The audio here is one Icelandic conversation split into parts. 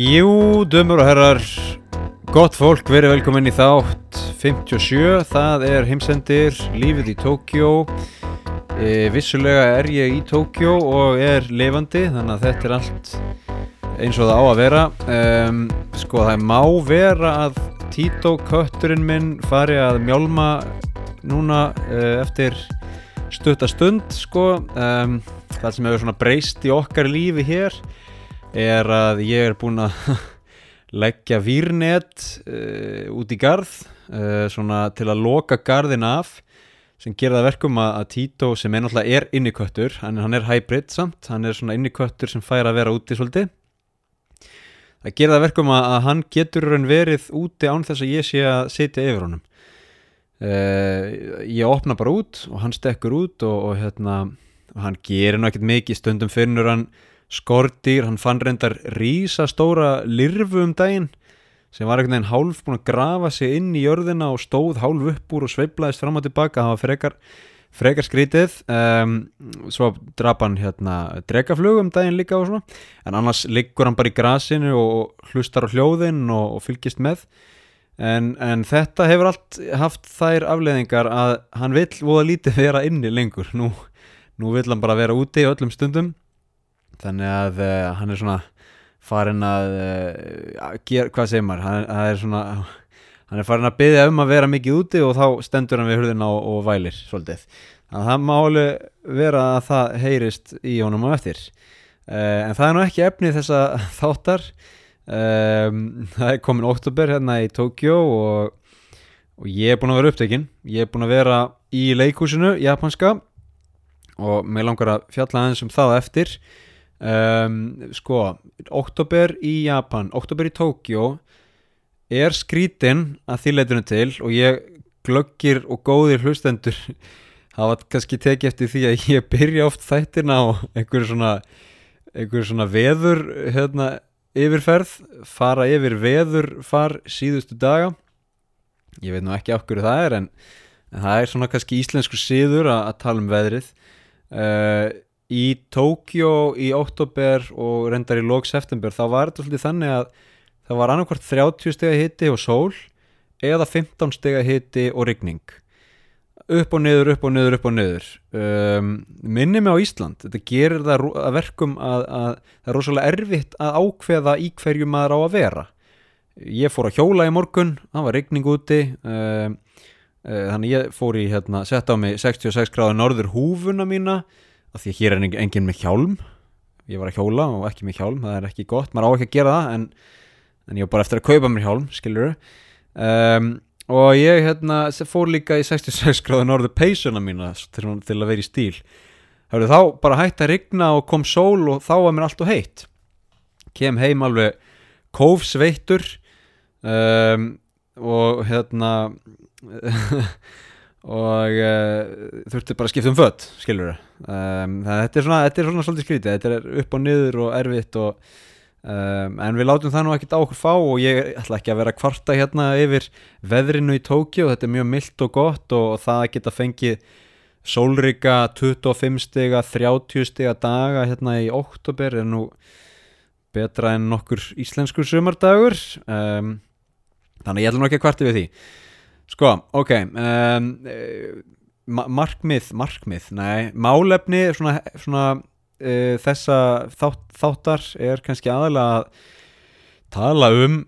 Jú, dömur og herrar, gott fólk, verið velkomin í þátt 57, það er heimsendir, lífið í Tókjó, e, vissulega er ég í Tókjó og er lifandi, þannig að þetta er allt eins og það á að vera. Um, sko það má vera að Tito kötturinn minn fari að mjálma núna uh, eftir stuttastund sko, um, það sem hefur svona breyst í okkar lífi hér er að ég er búinn að leggja výrnet uh, út í garð uh, svona til að loka garðin af sem gera það verkum að, Tito sem er náttúrulega er inniköttur hann, hann er hybrid samt, hann er svona inniköttur sem fær að vera úti svolítið. Það gera það verkum að, að hann getur raun verið úti án þess að ég sé að setja yfir honum. Uh, ég opna bara út og hann stekkur út og, og hérna og hann gerir náttúrulega mikið stundum finnur hann skortýr, hann fann reyndar rísa stóra lirfu um daginn sem var einhvern veginn hálf búin að grafa sig inn í jörðina og stóð hálf upp úr og sveiblaðist fram og tilbaka, það var frekar frekar skrítið. Um, svo draf hann hérna dregaflug um daginn líka og svona. En annars liggur hann bara í grasinu og hlustar á hljóðin og, og fylgist með. En, en þetta hefur allt haft þær afleðingar að hann vill voða lítið vera inni lengur. Nú, nú vill hann bara vera úti í öllum stundum þannig að uh, hann er svona farin að uh, gera, hvað segir maður? Hann, hann er svona hann er farin að byggja um að vera mikið úti og þá stendur hann við hurðina og, og vælir svolítið, þannig að það má alveg vera að það heyrist í honum á eftir. Uh, en það er nú ekki efnið þessa þáttar. Um, það er komin oktober hérna í Tókjó og, og ég er búin að vera upptekinn. Ég er búin að vera í leikúsinu japanska og mér langar að fjalla aðeins um það eftir Um, sko, oktober í Japan oktober í Tókjó er skrítin að því leitunum til og ég glöggir og góðir hlustendur hafa kannski tekið eftir því að ég byrja oft þættina á einhverju svona einhverju svona veður hérna, yfirferð, fara yfir veður far síðustu daga. Ég veit nú ekki hverju það er en, en það er svona kannski íslensku síður að, að tala um veðrið. Uh, í Tókjó í óttobер og reyndar í lók september þá var þetta svolítið þannig að það var annarkvært 30 steg að hitti og sól eða 15 steg að hitti og rigning. Upp og niður, upp og niður, upp og niður. Um, minni mig á Ísland. Þetta gerir það að verkum að, að það er rosalega erfitt að ákveða í hverju maður á að vera. Ég fór að hjóla í morgun það var rigning úti um, uh, þannig ég fór í hérna, sett á mig 66 gráður norður húfuna mína af því að hér er enginn með hjálm. Ég var að hjóla og ekki með hjálm það er ekki gott, maður á ekki að gera það en, en ég var bara eftir að kaupa mér hjálm, skiljuru um, og ég hérna, fór líka í 66 gráðu norðu peysuna mína til, til að vera í stíl. Hörru, þá bara hætti að rigna og kom sól og þá var mér allt og heitt. Kem heim alveg kófsveittur um, og hérna og uh, þurfti bara að skipta um fött skilur um, þetta er svona þetta er svona svolítið skrítið, þetta er upp og niður og erfitt og um, en við látum það nú ekkert á okkur fá og ég ætla ekki að vera kvarta hérna yfir veðrinu í Tókjó, þetta er mjög mildt og gott og, og það geta fengið sólrika 25 stiga 30 stiga daga hérna í oktober er nú betra en nokkur íslenskur sumardagur. Um, þannig ég ætla nú ekki að kvarta við því Sko, ok um, markmið, markmið nei, málefni svona, svona uh, þessa þátt, þáttar er kannski aðalega að tala um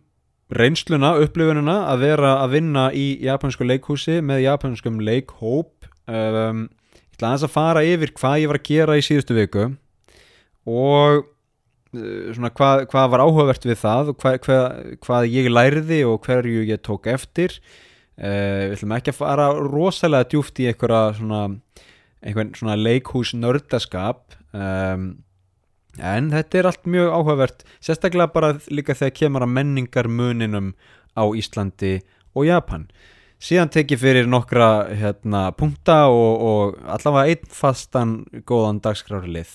reynsluna, upplifununa að vera að vinna í japansku leikhúsi með japanskum leikhóp. Um, ég ætla aðeins að fara yfir hvað ég var að gera í síðustu viku og svona hvað, hvað var áhugavert við það og hvað, hvað, hvað ég læriði og hverju ég tók eftir Uh, við ætlum ekki að fara rosalega djúft í einhverja svona, einhvern svona leikhús nördaskap um, en þetta er allt mjög áhugavert sérstaklega bara líka þegar kemur að menningar muninum á Íslandi og Japan. Síðan tekið fyrir nokkra hérna, punkta og, og allavega einn fastan góðan dagskrárlið.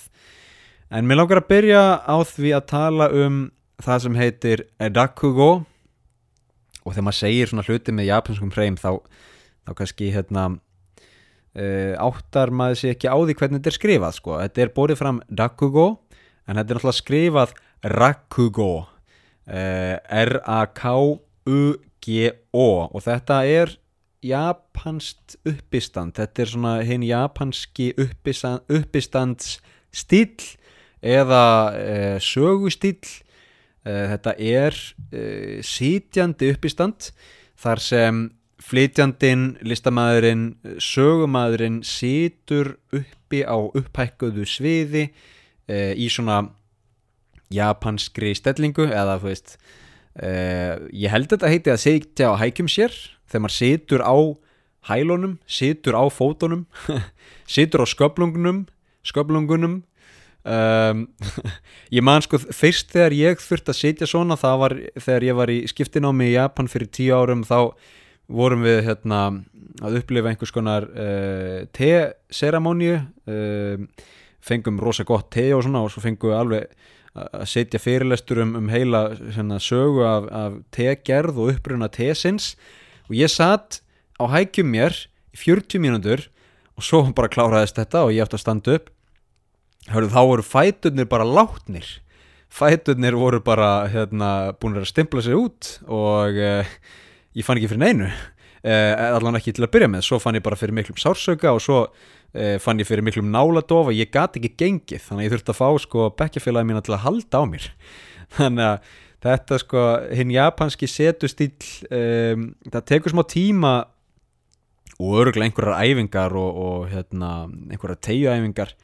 En mér langar að byrja á því að tala um það sem heitir Edakugo og þegar maður segir svona hluti með japanskum hreim þá, þá kannski hérna uh, áttar maður sér ekki á því hvernig þetta er skrifað sko. þetta er borðið fram rakugo en þetta er náttúrulega skrifað rakugo R-A-K-U-G-O og þetta er japanst uppistand þetta er svona hinn japanski uppistand, uppistands stíl eða uh, sögustíl uh, þetta er uh, sítjandi uppistand þar sem flytjandin, listamæðurinn sögumæðurinn situr uppi á upphækkuðu sviði í svona japanskri stellingu eða þú veist ég held að þetta heiti að sitja á hækjum sér þegar maður situr á hælunum, situr á fótunum situr á sköplungunum sköplungunum um, ég man sko fyrst þegar ég þurfti að sitja svona það var þegar ég var í skiptinámi í Japan fyrir tíu árum þá vorum við hérna að upplifa einhvers konar uh, te-seramóniu uh, fengum rosa gott te og svona og svo fengum við alveg að setja fyrirlestur um, um heila svona, sögu af, af tegerð og uppruna tesins. Og ég satt á hækjum mér í 40 mínútur og svo bara kláraðist þetta og ég ætti að standa upp Hörðu, þá voru fæturnir bara látnir. Fæturnir voru bara hérna, búin að stimpla sér út og eh, ég fann ekki fyrir neinu. Eh, allan ekki til að byrja með. Svo fann ég bara fyrir miklum sársöka og svo eh, fann ég fyrir miklum náladof og ég gati ekki gengið þannig að ég þurfti að fá sko bekkjafélagi til að halda á mér. Þannig að þetta sko, hinn japanski setustýl um, það tekur smá tíma og öruglega einhverjar æfingar og, og hérna, einhverjar tegjuæfingar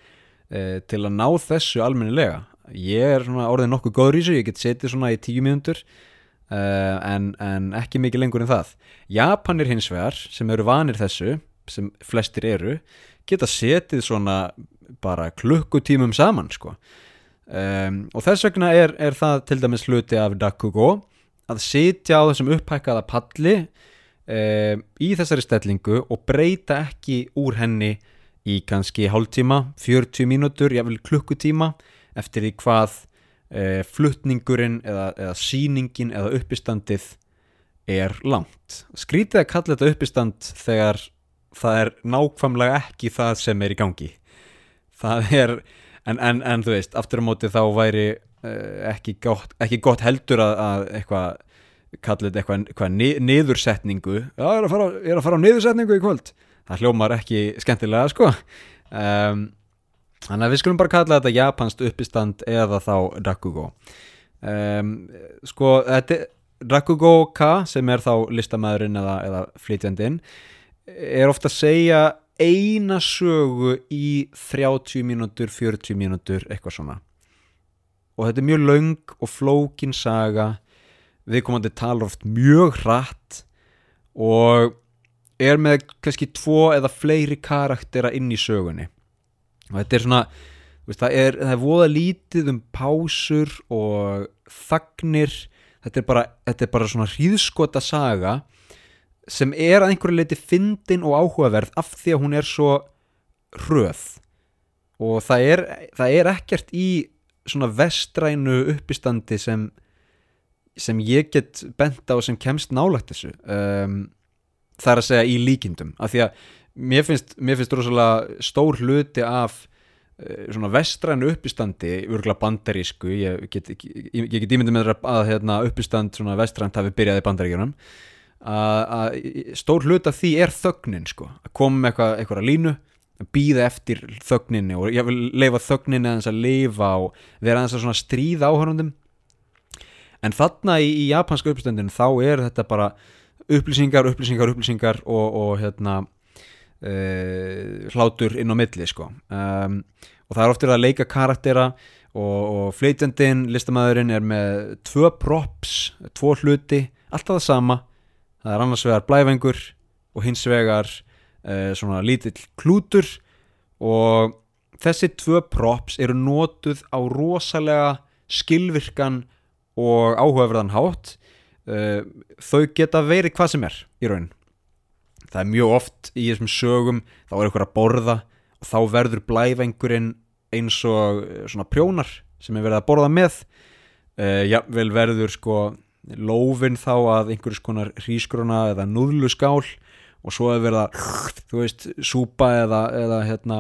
til að ná þessu almennilega. Ég er svona orðið nokkuð góður í þessu ég get setið svona í tíu mínútur uh, en, en ekki mikið lengur en það. Japanir hins vegar sem eru vanir þessu sem flestir eru geta setið svona bara klukkutímum saman sko. Um, og þess vegna er, er það til dæmis hluti af Dakugo að sitja á þessum upphækkaða palli um, í þessari stellingu og breyta ekki úr henni í kannski hálftíma, 40 mínútur, jável klukkutíma eftir því hvað uh, fluttningurinn eða, eða síningin eða uppistandið er langt. Skrítið að kalla þetta uppistand þegar það er nákvæmlega ekki það sem er í gangi. Það er en, en, en þú veist, aftur á móti þá væri uh, ekki, gott, ekki gott heldur að, að eitthvað kallit eitthvað, eitthvað ni, niðursetningu já, ég er, fara, ég er að fara á niðursetningu í kvöld það hljómar ekki skemmtilega sko. Um, þannig að við skulum bara kalla þetta japansk uppistand eða þá Rakugo. Um, sko Rakugo K sem er þá listamæðurinn eða, eða flytjandinn er ofta að segja eina sögu í 30 mínútur, 40 mínútur eitthvað svona. Og þetta er mjög laung og flókin saga. Við komandi tala oft mjög hratt og er með kannski tvo eða fleiri karaktera inn í sögunni. Og þetta er svona veist, það, er, það er voða lítið um pásur og þagnir. Þetta er bara, þetta er bara svona hríðskota saga sem er að einhverju leiti fyndin og áhugaverð af því að hún er svo hröð og það er, það er ekkert í svona vestrænu uppistandi sem, sem ég get bent á sem kemst nálagt þessu. Um, það er að segja í líkindum af því að mér finnst, mér finnst rosalega stór hluti af uh, svona vestrænu uppistandi örgla bandarísku ég get, ég, ég get ímyndið með það að hérna, uppistand svona vestrænt hafi byrjað í bandaríkjunum. Að stór hlut af því er þögnin sko, að koma með eitthvað, eitthvað línu, að býða eftir þögninni og ég vil leifa þögninni að þess að leifa og vera að þess að stríða áhörnundum en þarna í, í japanska uppstöndin þá er þetta bara upplýsingar, upplýsingar, upplýsingar og, og hérna e, hlátur inn á milli sko. Um, og það er oftir að leika karaktera og, og fleitjandin, listamæðurinn er með tvö props, tvo hluti alltaf það sama. Það er annars vegar blæfengur og hins vegar uh, svona lítill klútur. Og þessi tvö props eru nótuð á rosalega skilvirkan og áhugaverðan hátt uh, þau geta verið hvað sem er í raun það er mjög oft í þessum sögum þá er eitthvað að borða og þá verður blæfengurinn eins og eh, svona prjónar sem er verið að borða með. Uh, já, vel verður sko lófin þá að einhverjus konar hrískrona eða núðluskál og svo hefur verið að, þú veist, súpa eða, eða hérna,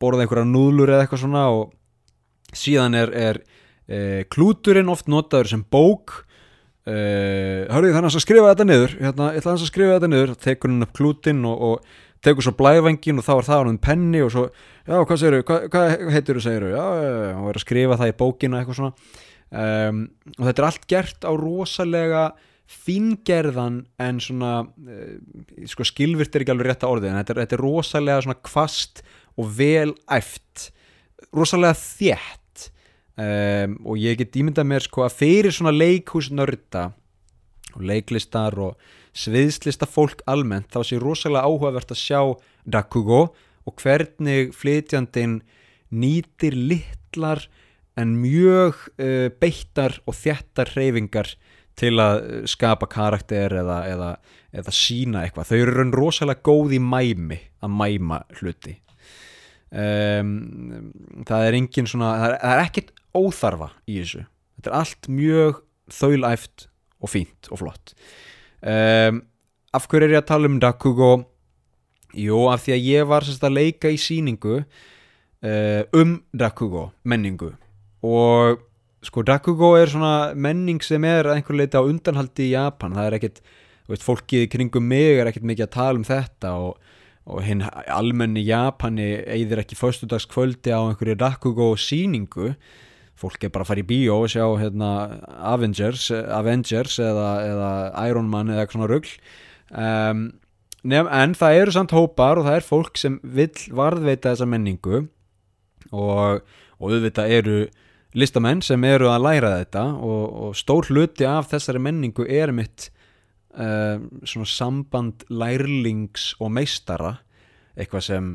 borða einhverja núðlur eða eitthvað svona og síðan er, er e, klúturinn oft notaður sem bók uh, hörðu þannig að skrifa þetta niður. Hérna, ég ætla að skrifa þetta niður. Tekur hann upp klútin og, og tekur svo blæfengin og þá er það hann penni og svo, já hvað segir þú, hvað, hvað heitir þú segir þú, já, og er að skrifa það í bókina eitthvað svona. Um, og þetta er allt gert á rosalega fíngerðan en svona uh, sko skilvirt er ekki alveg rétt að orðið en þetta er, þetta er rosalega svona kvast og vel æft. Rosalega þétt um, og ég get ímyndað mér sko að fyrir svona leikhúsnörda og leiklistar og sviðslista fólk almennt þá sé rosalega áhugavert að sjá Rakugo og hvernig flytjandin nýtir litlar en mjög uh, beittar og þjættar reyfingar til að skapa karakter eða, eða, eða sína eitthvað. Þau eru raun rosalega góð í mæmi að mæma hluti. Um, það er engin svona það er, það er ekkit óþarfa í þessu. Þetta er allt mjög þaulæft og fínt og flott. Um, af hverju er ég að tala um Dakugo jú, af því að ég var sérst að leika í síningu uh, um Dakugo menningu. Og sko Dakugo er svona menning sem er að einhver leita á undanhaldi í Japan. Það er ekkit, þú veist, fólkið kringum mig er ekkit mikið að tala um þetta og, og hinn almenni Japani eigðir ekki föstudagskvöldi á einhverju Dakugo síningu fólk er bara að fara í bíó og sjá hérna, Avengers, Avengers eða, eða Iron Man eða eitthvað svona rugg um, en það eru samt hópar og það er fólk sem vill varðveita þessa menningu og, og auðvitað eru listamenn sem eru að læra þetta og, og stór hluti af þessari menningu er mitt uh, svona samband lærlings og meistara eitthvað sem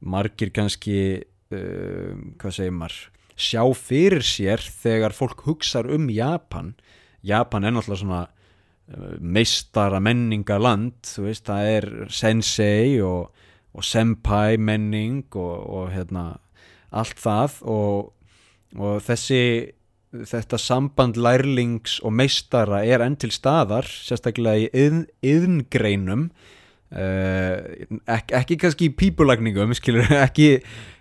margir kannski uh, hvað segir maður sjá fyrir sér þegar fólk hugsa um Japan. Japan er náttúrulega svona uh, meistara menningaland þú veist, það er sensei og, og senpai menning og, og hérna allt það og, og þessi þetta samband lærlings og meistara er enn til staðar sérstaklega í yðn, yðngreinum uh, ek, ekki kannski í pípulagningum skilur, ekki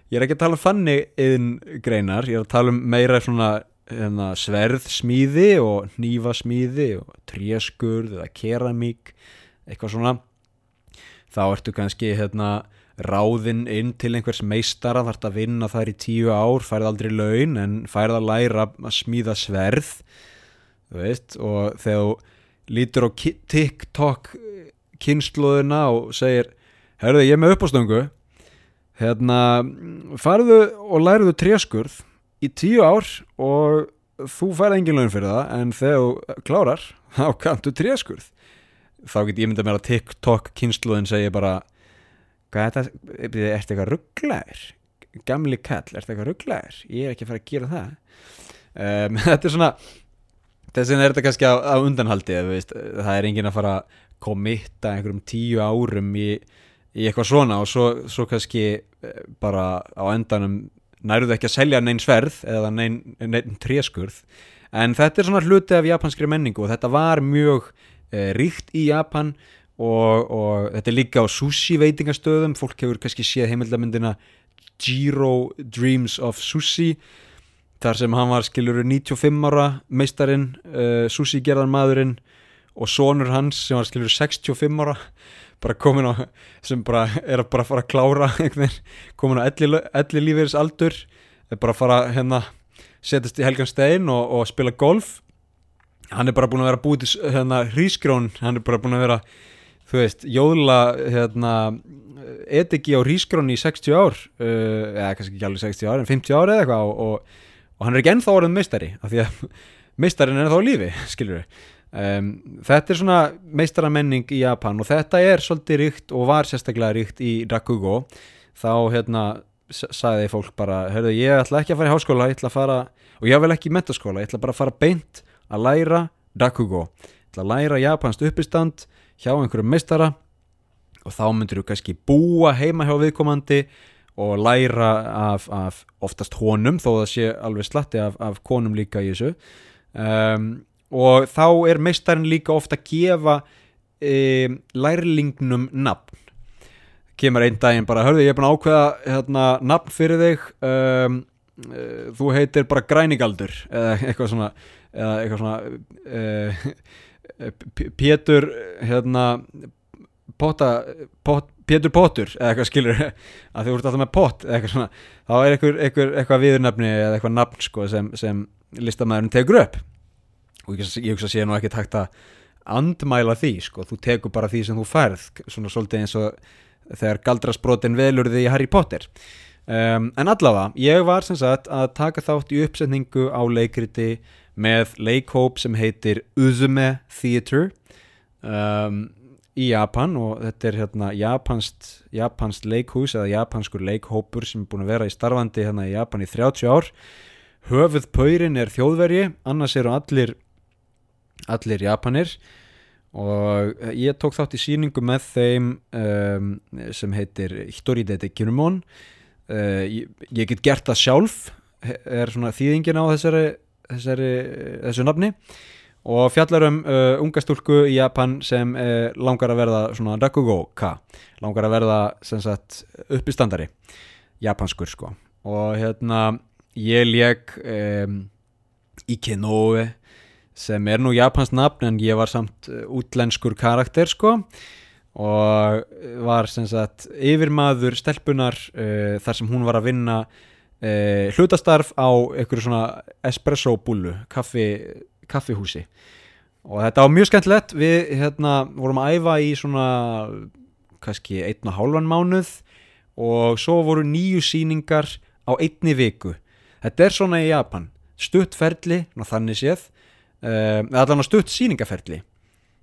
ég er ekki að tala um þannig yðin greinar, ég er að tala um meira svona hérna, sverðsmíði og nýfasmíði og tréskurð eða keramík eitthvað svona. Þá ertu kannski hérna ráðinn inn til einhvers meistara þarf að vinna þar í tíu ár færð aldrei laun en færð að læra að smíða sverð veist og þegar þú lítur á TikTok kynnslóðina og segir herðu ég er með uppástungu hérna farðu og læruðu tréskurð í tíu ár og þú færði engin laun fyrir það en þegar þú klárar þá kantu tréskurð þá get ég myndið mér að TikTok kynsluðin segja bara hvað er þetta, er þetta eitthvað rugglegar gamli kall, er þetta eitthvað rugglegar ég er ekki að fara að gera það. Um, þetta er svona þess vegna er þetta kannski á, á undanhaldi það er engin að fara að komitta einhverjum tíu árum í í eitthvað svona og svo, svo kannski eh, bara á endanum næruðu ekki að selja neinn sverð eða neinn nein tréskurð. En þetta er svona hluti af japanskri menningu og þetta var mjög e, ríkt í Japan og, og þetta er líka á sushi veitingastöðum. Fólk hefur kannski séð heimildamindina Jiro Dreams of Sushi þar sem hann var skiluru 95 ára meistarinn uh, sushi gerðan maðurinn og sonur hans sem var skiluru 65 ára bara komin á sem bara er að bara fara að klára komin á elli, lífeyris aldur er bara að fara hérna setjast í helgan stegin og, og spila golf. Hann er bara búin að vera búið til hérna hrísgrón, hann er bara búin að vera þú veist, jóðla hérna etiki á hrísgrón í 60 ár uh, eða kannski ekki alveg 60 ár en 50 ár eða eitthvað og, og, og hann er ekki ennþá orðin meistari af því að meistarinn er þá lífi, skilur við Um, þetta er svona meistaramenning í Japan og þetta er svolítið ríkt og var sérstaklega ríkt í Rakugo. Þá hérna sagði fólk bara, hörðu ég ætla ekki að fara í háskóla ég ætla að fara, og ég vil ekki í metaskóla ég ætla bara að fara beint að læra Rakugo, ég ætla að læra japansk uppistand hjá einhverjum meistara og þá myndir þú kannski búa heima hjá viðkomandi og læra af, af oftast honum þó það sé alveg slatti af, af konum líka í þessu. Um og þá er meistarinn líka ofta að gefa e, lærlingnum nafn. Kemur einn daginn bara, hörðu ég er búin að ákveða hérna, nafn fyrir þig um, uh, þú heitir bara grænigaldur eða eitthvað svona eða eitthvað svona uh, Pétur hérna potta, pot, Pétur Potur eða eitthvað skilur að þú ert alltaf með pott eða eitthvað svona. Þá er eitthvað, eitthvað, eitthvað viðurnafni eða eitthvað nafn sko, sem, sem listamæðurinn tegur upp og ég, hugsa að sé nú ekki takt að andmæla því sko, þú tegur bara því sem þú færð svona svolítið eins og þegar galdrasbrotin velur því Harry Potter. Um, en allavega, ég var sem sagt að taka þátt í uppsetningu á leikriti með leikhóp sem heitir Uzume Theatre um, í Japan. Og þetta er hérna japanst, japanst leikhús eða japanskur leikhópur sem er búin að vera í starfandi hérna í Japan í 30 ár. Höfuð pöyrin er þjóðvergi annars eru allir allir Japanir. Og ég tók þátt í síningu með þeim um, sem heitir Hitoride Kinumon uh, ég, ég get gert það sjálf er svona þýðingin á þessari, þessari þessu nafni. Og fjallar um uh, unga stúlku í Japan sem uh, langar að verða svona rakugo-ka langar að verða sem sagt upp í standari japanskur sko. Og hérna ég leg um, Ikenoe sem er nú japans nafn en ég var samt uh, útlenskur karakter sko. Og var sem sagt yfirmaður stelpunar uh, þar sem hún var að vinna uh, hlutastarf á einhverju svona espresso búlu kaffi, kaffihúsi. Og þetta var mjög skemmtilegt. Við hérna vorum að æfa í svona kannski einn og hálfan mánuð og svo voru nýju síningar á einni viku. Þetta er svona í Japan. Stuttferðli, þannig séð uh, allan á stutt síningaferli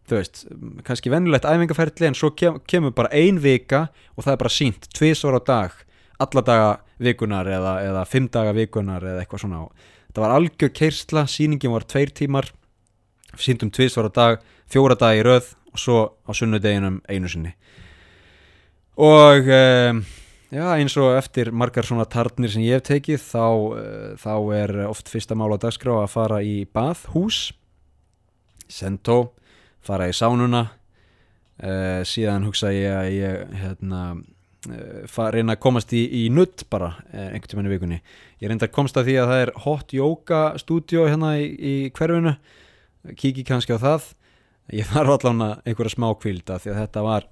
þú veist, kannski vennulegt æfingaferli en svo kem, kemur bara ein vika og það er bara sínt, tvísvar á dag alla daga vikunar eða, eða fimm daga vikunar eða eitthvað svona. Þetta var algjör keirsla, síningin var tveir tímar síntum tvísvar á dag fjóra dag í röð og svo á sunnudeginum einu sinni. Og um, já, eins og eftir margar svona tarnir sem ég hef tekið þá, uh, þá er oft fyrsta mál á dagskrá að fara í bathús sentó, fara í sánuna uh, síðan hugsa ég að ég hérna uh, reyna að komast í, í nutt bara einhvern tíma í vikunni. Ég reynda að komast að því að það er hot yoga stúdjó hérna í, í hverfinu kíki kannski á það. Ég þarf allavega einhverja smá kvilda því að þetta var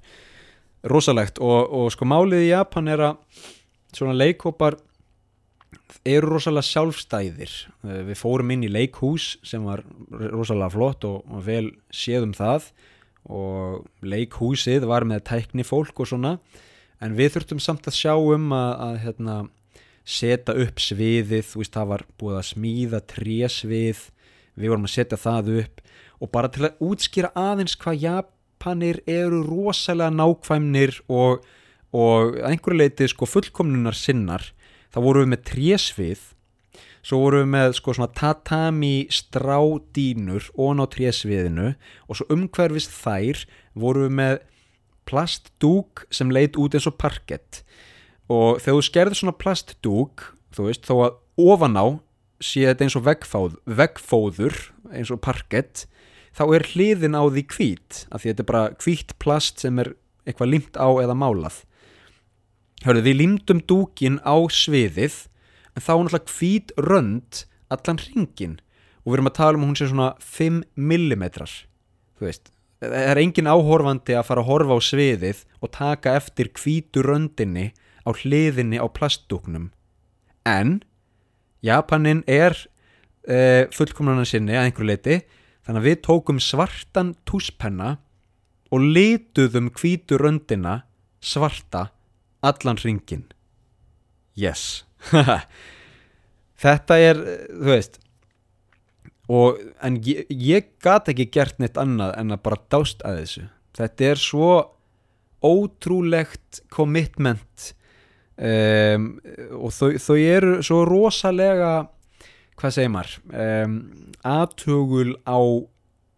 rosalegt. Og, og sko málið í Japan er að svona leikhópar eru rosalega sjálfstæðir. Eh, við fórum inn í leikhús sem var rosalega flott og, og vel séðum það. Og leikhúsið var með tækni fólk og svona. En við þurftum samt að sjá um að, að hérna, setja upp sviðið. Þú veist það var búið að smíða trésvið. Við vorum að setja það upp. Og bara til að útskýra aðeins hvað Japan Japanir eru rosalega nákvæmnir og, og einhverju leiti sko fullkomnunar sinnar. Þá voru við með trésvið svo voru við með sko svona tatami strádínur og ná trésviðinu og svo umhverfist þær voru við með plastdúk sem leit út eins og parkett. Og þegar þú skerður svona plastdúk þú veist þó að ofan á sé þetta eins og veggfóð, veggfóður eins og parkett þá er hliðin á því hvít af því þetta er bara hvít plast sem er eitthvað limt á eða málað. Hörðu, við limtum dúkin á sviðið en þá er náttúrulega hvít rönd allan ringin og við erum að tala um að hún sé svona 5 mm þú veist. Það er engin áhorfandi að fara að horfa á sviðið og taka eftir hvítu röndinni á hliðinni á plastdúknum. En Japanin er uh, fullkomlunan sinni að einhverju leiti Þannig að við tókum svartan túspenna og lituðum hvítu röndina svarta allan ringin. Yes. Þetta er, þú veist, og, en ég, ég gata ekki gert neitt annað en að bara dást að þessu. Þetta er svo ótrúlegt commitment um, og þau, þau eru svo rosalega hvað segir maður? Um, aðtugul á,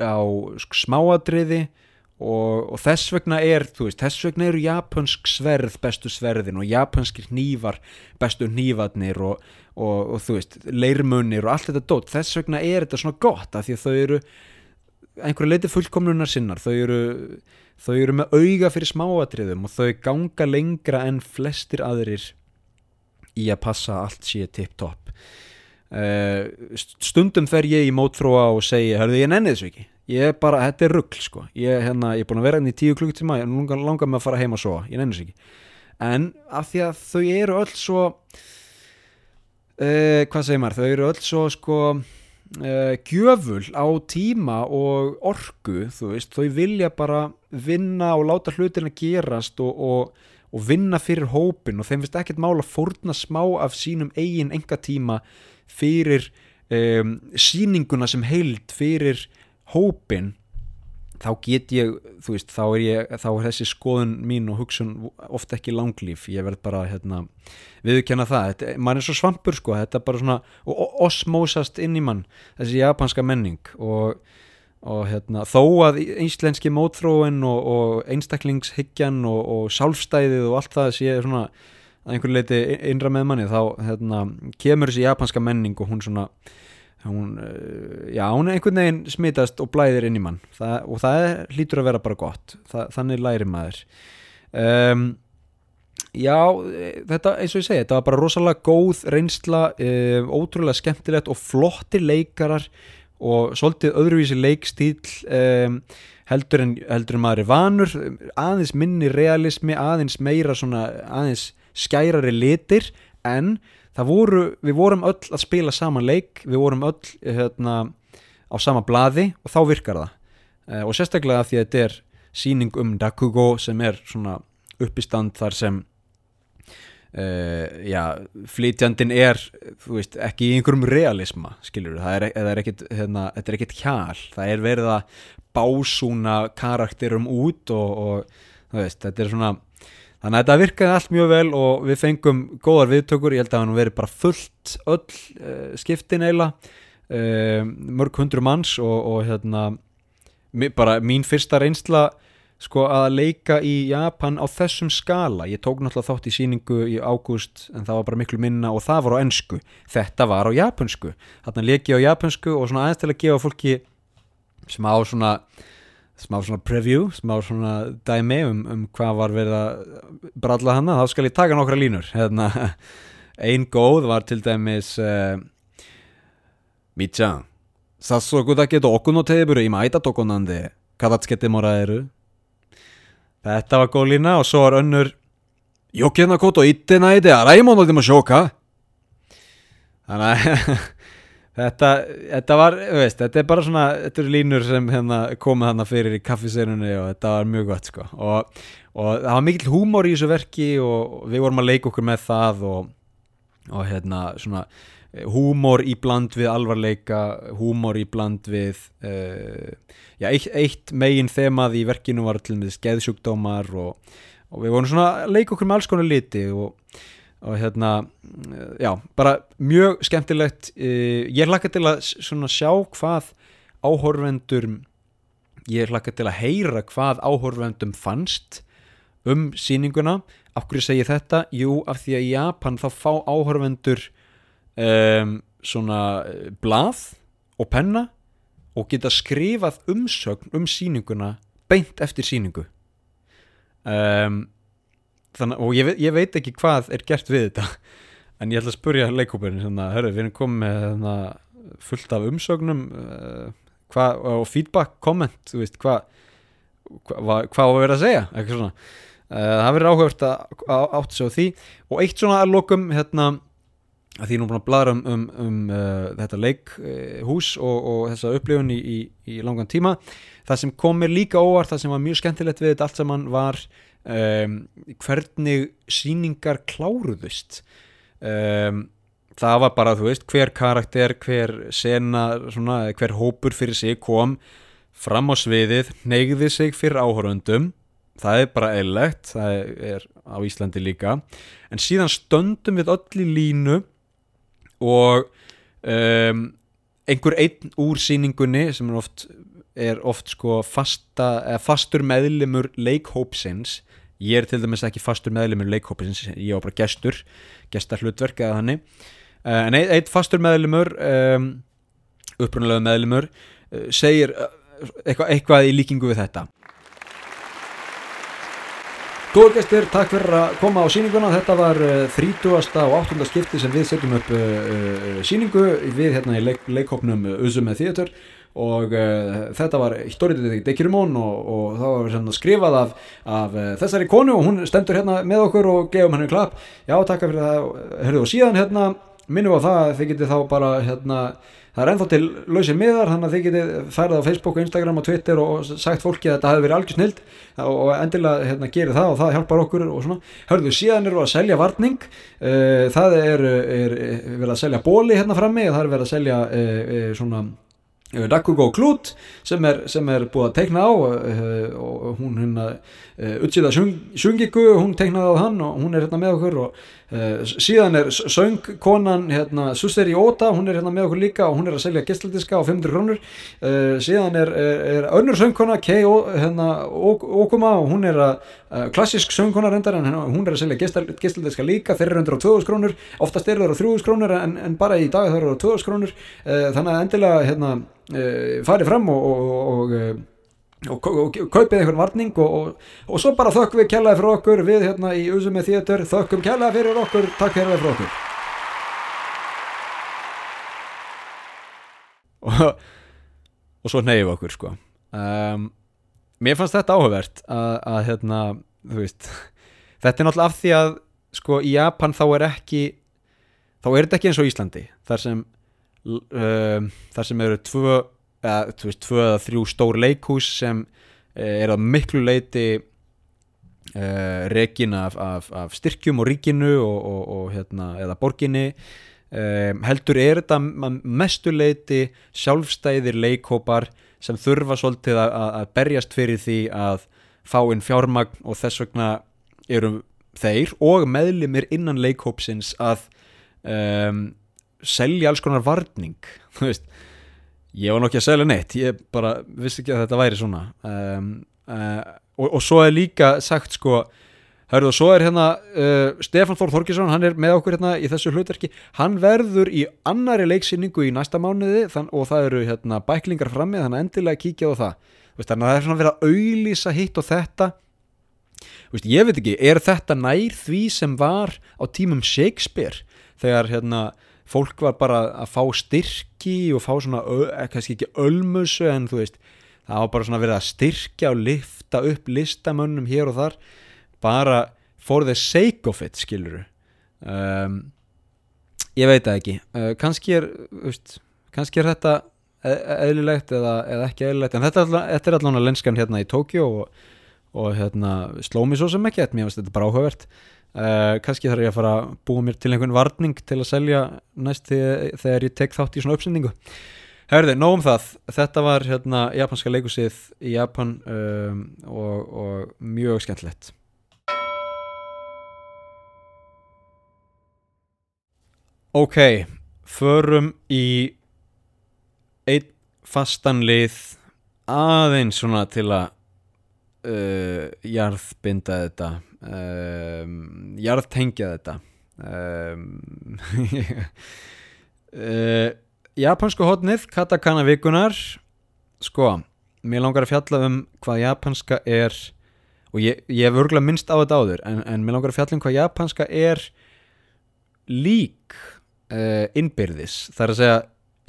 á smáadriði og, og þess vegna er veist, þess vegna eru japansk sverð bestu sverðin og japanskir nývar bestu nývarnir og, og, og þú veist, leirmunir og allt þetta dótt, þess vegna er þetta svona gott af því að þau eru einhverju leiti fullkomlunar sinnar. Þau eru, þau eru með auga fyrir smáadriðum og þau ganga lengra en flestir aðrir í að passa allt síðan tipp topp uh, stundum fer ég í mótþróa og segja, hörðu ég nenni þessu ekki. Ég er bara, þetta er ruggl sko. Ég, hérna, ég er búin að vera hérna í tíu klukkutíma og nú langar mig að fara heima svo, ég nenni þessu ekki. En af því að þau eru öll svo uh, hvað segir maður, þau eru öll svo sko uh, gjöful á tíma og orgu þú veist, þau vilja bara vinna og láta hlutina gerast og, og, og vinna fyrir hópin og þeim finnst ekkert mála að fórna smá af sínum eigin enga tíma fyrir um, síninguna sem heild fyrir hópin þá get ég, þú veist, þá er ég þá er þessi skoðun mín og hugsun ofta ekki langlýf, ég verð bara hérna, viðkjanna það, þetta, mann er svo svampur sko, þetta er bara svona osmósast inn í mann, þessi japanska menning. Og, og hérna þó að einslenski mótþróin og, og einstaklingshyggjan og, og sálfstæðið og allt það sé svona einhverju leiti innra með manni þá hérna, kemur þessi japanska menning og hún svona hún, eh, já, hún er einhvern veginn smitast og blæðir inn í mann. Það, og það hlýtur að vera bara gott. Það, þannig læri maður. Um, já, þetta eins og ég segi, þetta var bara rosalega góð reynsla, um, ótrúlega skemmtilegt og flotti leikarar og svolítið öðruvísi leikstíl um, heldur, en, heldur en maður er vanur. Aðeins minni realismi, aðeins meira svona, aðeins skærari litir en voru, við vorum öll að spila saman leik, við vorum öll hérna, á sama blaði og þá virkar það. Uh, og sérstaklega því að þetta er síning um Dakugo sem er svona uppistand þar sem uh, já, flytjandin er veist, ekki í einhverjum realisma skilur, það er, það er ekkit hérna, þetta er ekkit hjál, það er verið að básúna karakterum út og, og veist, þetta er svona Þannig að þetta virkaði allt mjög vel og við fengum góðar viðtökur, ég held að hann veri bara fullt öll uh, skiptin eila, uh, mörg hundru manns og, og hérna, bara mín fyrsta reynsla sko að leika í Japan á þessum skala. Ég tók náttúrulega þátt í síningu í ágúst en það var bara miklu minna og það var á ennsku. Þetta var á japansku. Þannig að leiki á japansku og svona aðeins til að gefa fólki sem á svona smá svona preview, smá svona dæmi um, um hvað var verið að bralla hana, þá skal ég taka nokkra línur. Hérna, einn góð var til dæmis uh, Michan Sassoku dake doku no teburu ima aita toko nande kadatsukete moraeru Þetta var góð lína og svo var önnur Jokena koto itte naide araimono de mo shoka. Þannig að Þetta, þetta var, veist, þetta er bara svona, þetta eru línur sem hérna, komið hann fyrir í kaffiseinunni og þetta var mjög gott sko. Og, og það var mikill húmor í þessu verki og við vorum að leika okkur með það og, og hérna svona húmor í bland við alvarleika, húmor í bland við, uh, já eitt, eitt megin þemað í verkinu var til með skeðsjúkdómar og, og við vorum svona að leika okkur með alls konar liti og og hérna, já, bara mjög skemmtilegt eh, ég hlakka til að svona sjá hvað áhorfendur ég hlakka til að heyra hvað áhorfendum fannst um síninguna af hverju segi þetta? Jú, af því að í Japan þá fá áhorfendur um, svona eh, blað og penna og geta skrifað umsögn um síninguna beint eftir síningu um þannig, og ég, ég veit ekki hvað er gert við þetta en ég ætla að spurja leikóparinn hörru, við erum komið með hana, fullt af umsögnum uh, hva, og feedback, komment hvað hva, hvað var verið að segja eitthvað svona. Uh, það verður áhugavert að átt sig á því. Og eitt svona að lokum hérna að því nú búin að bladra um, um, um uh, þetta leikhús og, og þessa upplifun í, í, í langan tíma. Það sem kom mér líka óvart, það sem var mjög skemmtilegt við þetta allt saman var um, hvernig síningar kláruðust? Um, það var bara þú veist hver karakter, hver sena svona, hver hópur fyrir sig kom fram á sviðið neyði sig fyrir áhöröndum það er bara eillegt, það er á Íslandi líka. En síðan stöndum við öll í línu og um, einhver einn úr síningunni sem er oft, er oft sko fasta, fastur meðlimur leikhópsins ég er til dæmis ekki fastur meðlumur leikhópins, ég var bara gestur gestar hlutverk eða þannig uh, en eitt, fastur meðlumur um, upprunalega meðlumur uh, segir uh, eitthvað, eitthvað í líkingu við þetta Góður gestir, takk fyrir að koma á síninguna. Þetta var 30. og 8. skipti sem við setjum upp síningu við hérna í leik, leikhopnum Uzume Theater og uh, þetta var Historitið Dekirumón og, og það var hérna, skrifað af, af uh, þessari konu og hún stendur hérna með okkur og gefum henni klapp. Já, takk fyrir það. Hörðu og síðan hérna minnum á það að þið getið þá bara hérna Það er ennþá til lausir miðar, þannig að þið getið færið á Facebook, Instagram og Twitter og sagt fólki að þetta hefði verið algjör snild og endilega hérna, gerir það og það hjálpar okkur og svona. Hörðu, síðan eru að selja varning, uh, það er, er, er verið að selja bóli hérna frammi, það er verið að selja uh, svona Rakugo Klut sem er, sem er búið að teikna á uh, og hún hérna Utsida Sungiku, hún teiknaði á hann og hún er hérna með okkur og uh, síðan er söngkonan hérna Susteri Óta, hún er hérna með okkur líka og hún er að selja gestaldiska á 500 krónur. Síðan er, er, er önnur söngkona Kei hérna, Okuma og hún er að klassisk söngkona reyndar en hún er að selja gestaldiska líka þeir eru undir á 2000 krónur, oftast eru það á 3000 krónur en, en bara í dag það eru á 2000 krónur. Þannig að endilega hérna uh, farið fram og, og, og, og kaupið einhvern varning og svo bara þökkum við kjallaði fyrir okkur við hérna í Uzumi Theater þökkum kjallaði fyrir okkur, takk kjallaði fyrir okkur. Og svo neyjum okkur sko. Um, mér fannst þetta áhugavert að, að hérna, þú veist þetta er náttúrulega af því að sko í Japan þá er ekki þá er þetta ekki eins og Íslandi þar sem um, þar sem eru tvö eða, veist, tvö eða þrjú stór leikhús sem uh, er að miklu leiti uh, rekin af, af, af styrkjum og ríkinu og, og, og hérna, eða borginni. Um, heldur er þetta mestu leiti sjálfstæðir leikhópar sem þurfa svolítið að, að berjast fyrir því að fá inn fjármagn og þess vegna eru þeir og meðlimir innan leikhópsins að um, selja alls konar varning þú veist ég var nokkið að selja neitt ég bara vissi ekki að þetta væri svona. Um, uh, og, og svo er líka sagt sko hörðu og svo er hérna uh, Stefan Þór Þorkesson hann er með okkur hérna í þessu hlutverki. Hann verður í annari leiksýningu í næsta mánuði þann, og það eru hérna bæklingar frammi þannig að endilega kíkja á það. Veist, þannig að það er svona verið að auðlýsa hitt og þetta. Veist, ég veit ekki, er þetta nær því sem var á tímum Shakespeare þegar hérna fólk var bara að fá styrki og fá svona, eh, kannski ekki ölmusu en þú veist, það var bara svona verið að styrkja og lifta upp listamönnum hér og þar bara for the sake of it, skiluru um, ég veit það ekki. Uh, kannski er veist, kannski er þetta e-, eðlilegt eða, eða ekki eðlilegt en þetta, er allavega lenskan hérna í Tókjó og, og hérna sló mér svo sem ekki, mér finnst þetta bara áhugavert. Uh, kannski þarf ég að fara að búa mér til einhvern varning til að selja næst þegar ég tek þátt í svona uppsendingu. Herði, nógum það. Þetta var hérna japanska leikusið í Japan um, og, og mjög skemmtilegt. Ok förum í einn fastan lið aðeins svona til að uh, jarðbinda þetta. Um, jarðtengja þetta. Um, uh, japansku hodnið katakana vikunar sko, mér langar að fjalla um hvað japanska er og ég, ég hef örgulega minnst á þetta áður en, en mér langar að fjalla um hvað japanska er lík uh, innbyrðis. Þar að segja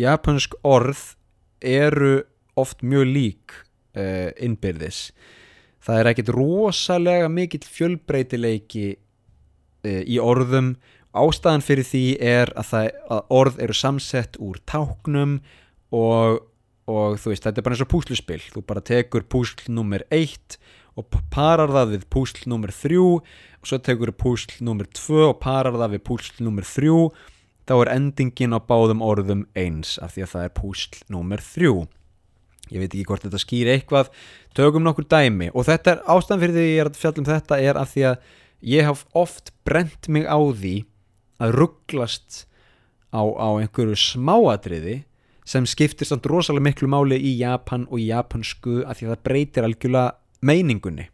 japansk orð eru oft mjög lík uh, innbyrðis það er ekkit rosalega mikill fjölbreytileiki e, í orðum. Ástæðan fyrir því er að, það, að orð eru samsett úr táknum og, og þú veist þetta er bara eins og púsluspill þú bara tekur púsl nummer 1 og parar það við púsl nummer 3 og svo tekur púsl nummer 2 og parar það við púsl nummer 3 þá er endingin á báðum orðum eins af því að það er púsl nummer 3 ég veit ekki hvort þetta skýr eitthvað. Tökum nokkur dæmi. Og þetta er ástæðan fyrir því ég er að fjalla um þetta er að því að ég haf oft brent mig á því að rugglast á, á einhverju smáadriði sem skiptir samt rosalega miklu máli í Japan og í japansku að því að það breytir algjörlega meiningunni.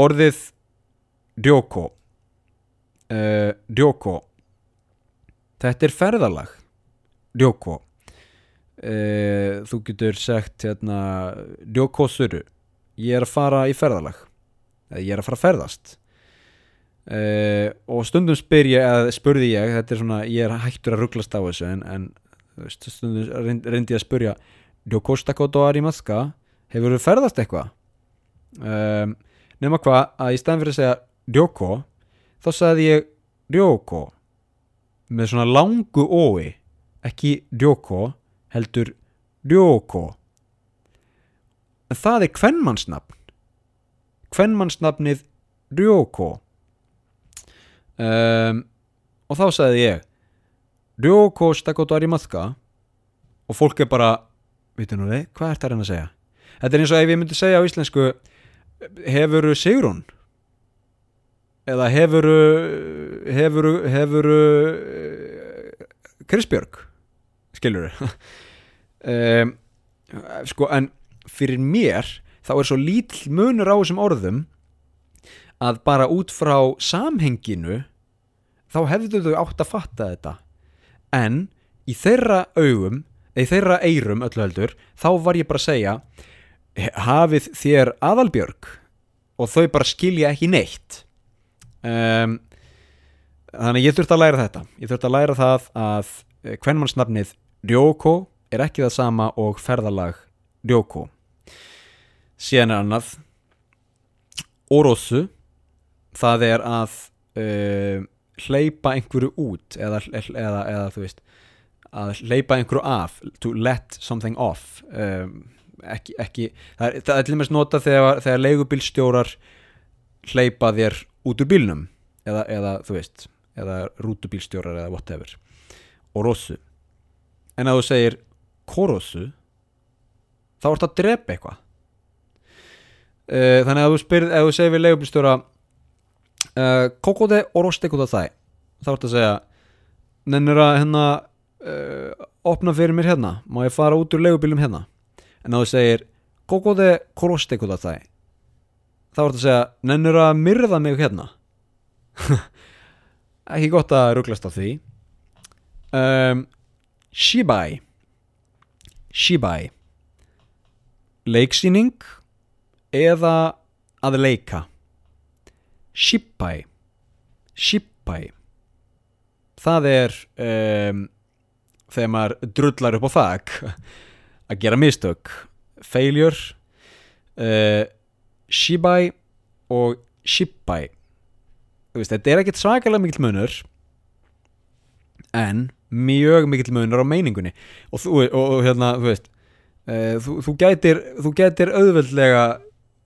Orðið Ryoko uh, Ryoko þetta er ferðalag. Ryoko e, þú getur sagt hérna, Rjókosuru ég er að fara í ferðalag. Eða ég er að fara að ferðast. Uh, og stundum spyr ég eða spurði ég, þetta er svona ég er hættur að rugglast á þessu en, en veist, stundum reynd, reyndi ég að spurja Ryokostakoto arimaska hefur þú ferðast eitthvað? Um, nema hvað að í staðin fyrir að segja Ryoko þá sagði ég Ryoko með svona langu ói ekki Ryoko heldur Ryoko. Það er kvennmannsnafn kvennmannsnafnið Ryoko. Um, og þá sagði ég Ryoko stakoto arimaska og fólk er bara veitu nú þið, hvað er það að segja? Þetta er eins og ef ég myndi segja á íslensku hefuru Sigrún? Eða hefuru hefuru hefuru Krisbjörg skilur um, sko en fyrir mér þá er svo lítill munur á þessum orðum að bara út frá samhenginu þá hefðu þau átt að fatta þetta. En í þeirra augum eða í þeirra eyrum öllu heldur þá var ég bara að segja hafið þér aðalbjörg? Og þau bara skilja ekki neitt. Um, þannig ég þurfti að læra þetta. Ég þurfti að læra það að hvernmannsnafnið Ryoko er ekki það sama og ferðalag Ryoko. Síðan er annað Orosu það er að uh, hleypa einhverju út eða, eða, eða þú veist að hleypa einhverju af to let something off um, ekki, ekki það er, það er til dæmis nota þegar, þegar leigubílstjórar hleypa þér út úr bílnum eða, eða þú veist eða rútubílstjórar eða whatever. Orosu en að þú segir korosu þá ert að drepa eitthvað. Uh, þannig að þú spyrð ef þú segir við leigubílstjóra uh, kokode oroste kudasai þá ert að segja nennir að hérna uh, opna fyrir mér hérna. Má ég fara út úr leigubílum hérna? En að þú segir kokode koroste kudasai þá ert að segja nennir að myrða mig hérna. Ekki gott að rugglast á því. Um, Shibai. Shibai. Leiksýning eða að leika? Shibai Shibai það er um, þegar maður drullar upp á þak að gera mistök failure uh, Shibai og Shibai þetta er ekkert svakalega mikill munur en mjög mikill munur á meiningunni. Og þú, og, og, hérna, þú veist uh, þú, þú, gætir, þú gætir auðveldlega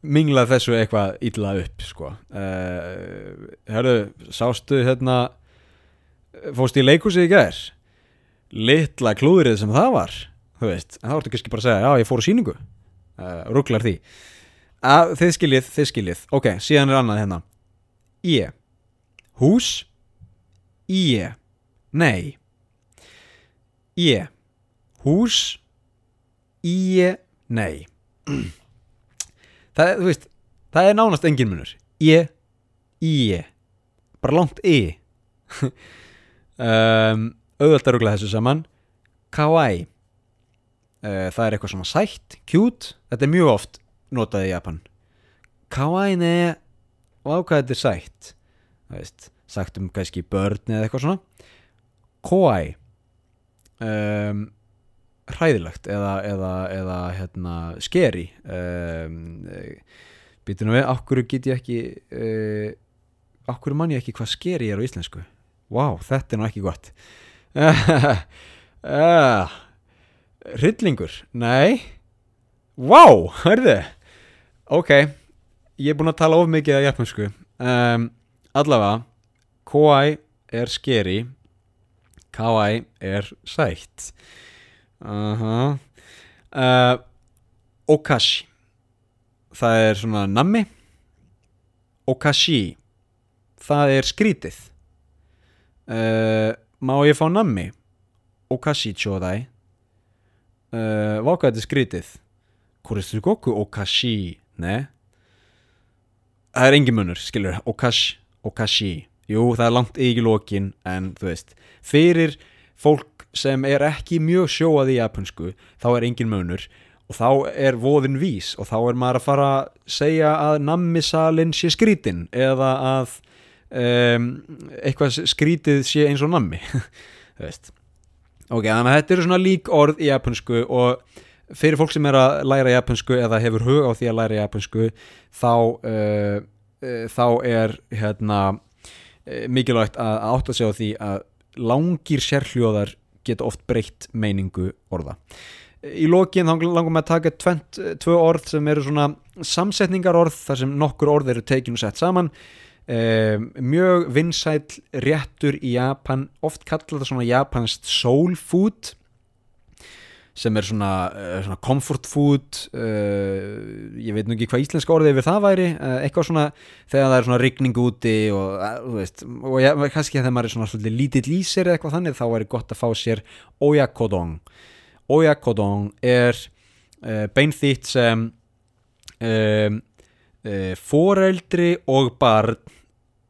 minglað þessu eitthvað illa upp sko. Uh, herru, sástu hérna fóst í leikúsið í gær? Litla klúðrið sem það var þú veist, en þá ertu kannski bara að segja já, ég fór á síningu uh, rugglar því. Að þið skiljið, þið skiljið. Ok, síðan er annað hérna. Ég hús? Ég nei ég hús. Ég nei. Það, veist, það er nánast engin munur. Ég ég bara langt e um, auðvitað að ruggla þessu saman. Kawaii. Uh, það er eitthvað svona sætt, cute. Þetta er mjög oft notað í Japan. Kawaii ne og ákvæði þetta er sætt. Það veist, sagt um kannski börn eða eitthvað svona. Kawaii um, hræðilegt eða, eða, eða hérna, skeri um, býtu nú við, okkur get ég ekki uh, okkur mann ég ekki hvað skeri er á íslensku? Wow, þetta er nú ekki gott. Uh, hryllingur? Nei. Wow, hörðu ok, ég er búin að tala of mikið af japansku um, allavega kawaii er skeri kawaii er sætt. Uh -huh. uh, okashi. Það er svona nammi. Okashi. Það er skrítið. Uh, má ég fá nammi? Okashi váka þetta er skrítið. Kurisu goku okashi ne? Það er engin munur skilur okashi, okashi jú það er langt ekki lókin en þú veist fyrir fólk sem er ekki mjög sjóað í japansku þá er engin munur og þá er voðin vís og þá er maður að fara að segja að nammisalinn sé skrítin eða að um, eitthvað skrítið sé eins og nammi þú veist. Ok, þannig að þetta eru svona lík orð í japansku og fyrir fólk sem er að læra japansku eða hefur hug á því að læra japansku þá uh, uh, þá er hérna mikilvægt að, átta sig á því að langir sérhljóðar geta oft breytt meiningu orða. Í lokin þá langum við að taka tvent, tvö orð sem eru svona samsetningar orð þar sem nokkur orð eru tekinu sett saman. Um, mjög vinsæl réttur í Japan oft kallar það svona japanst soul food sem er svona, uh, svona comfort food uh, ég veit nú ekki hvað íslenska orðið yfir það væri uh, eitthvað svona þegar það er svona rigning úti og, veist, og ja, kannski þegar maður er svona svolítið lítill í sér eða eitthvað þannig þá er gott að fá sér oyakodong. Oyakodong er uh, beinþýtt sem um, uh, foreldri og barn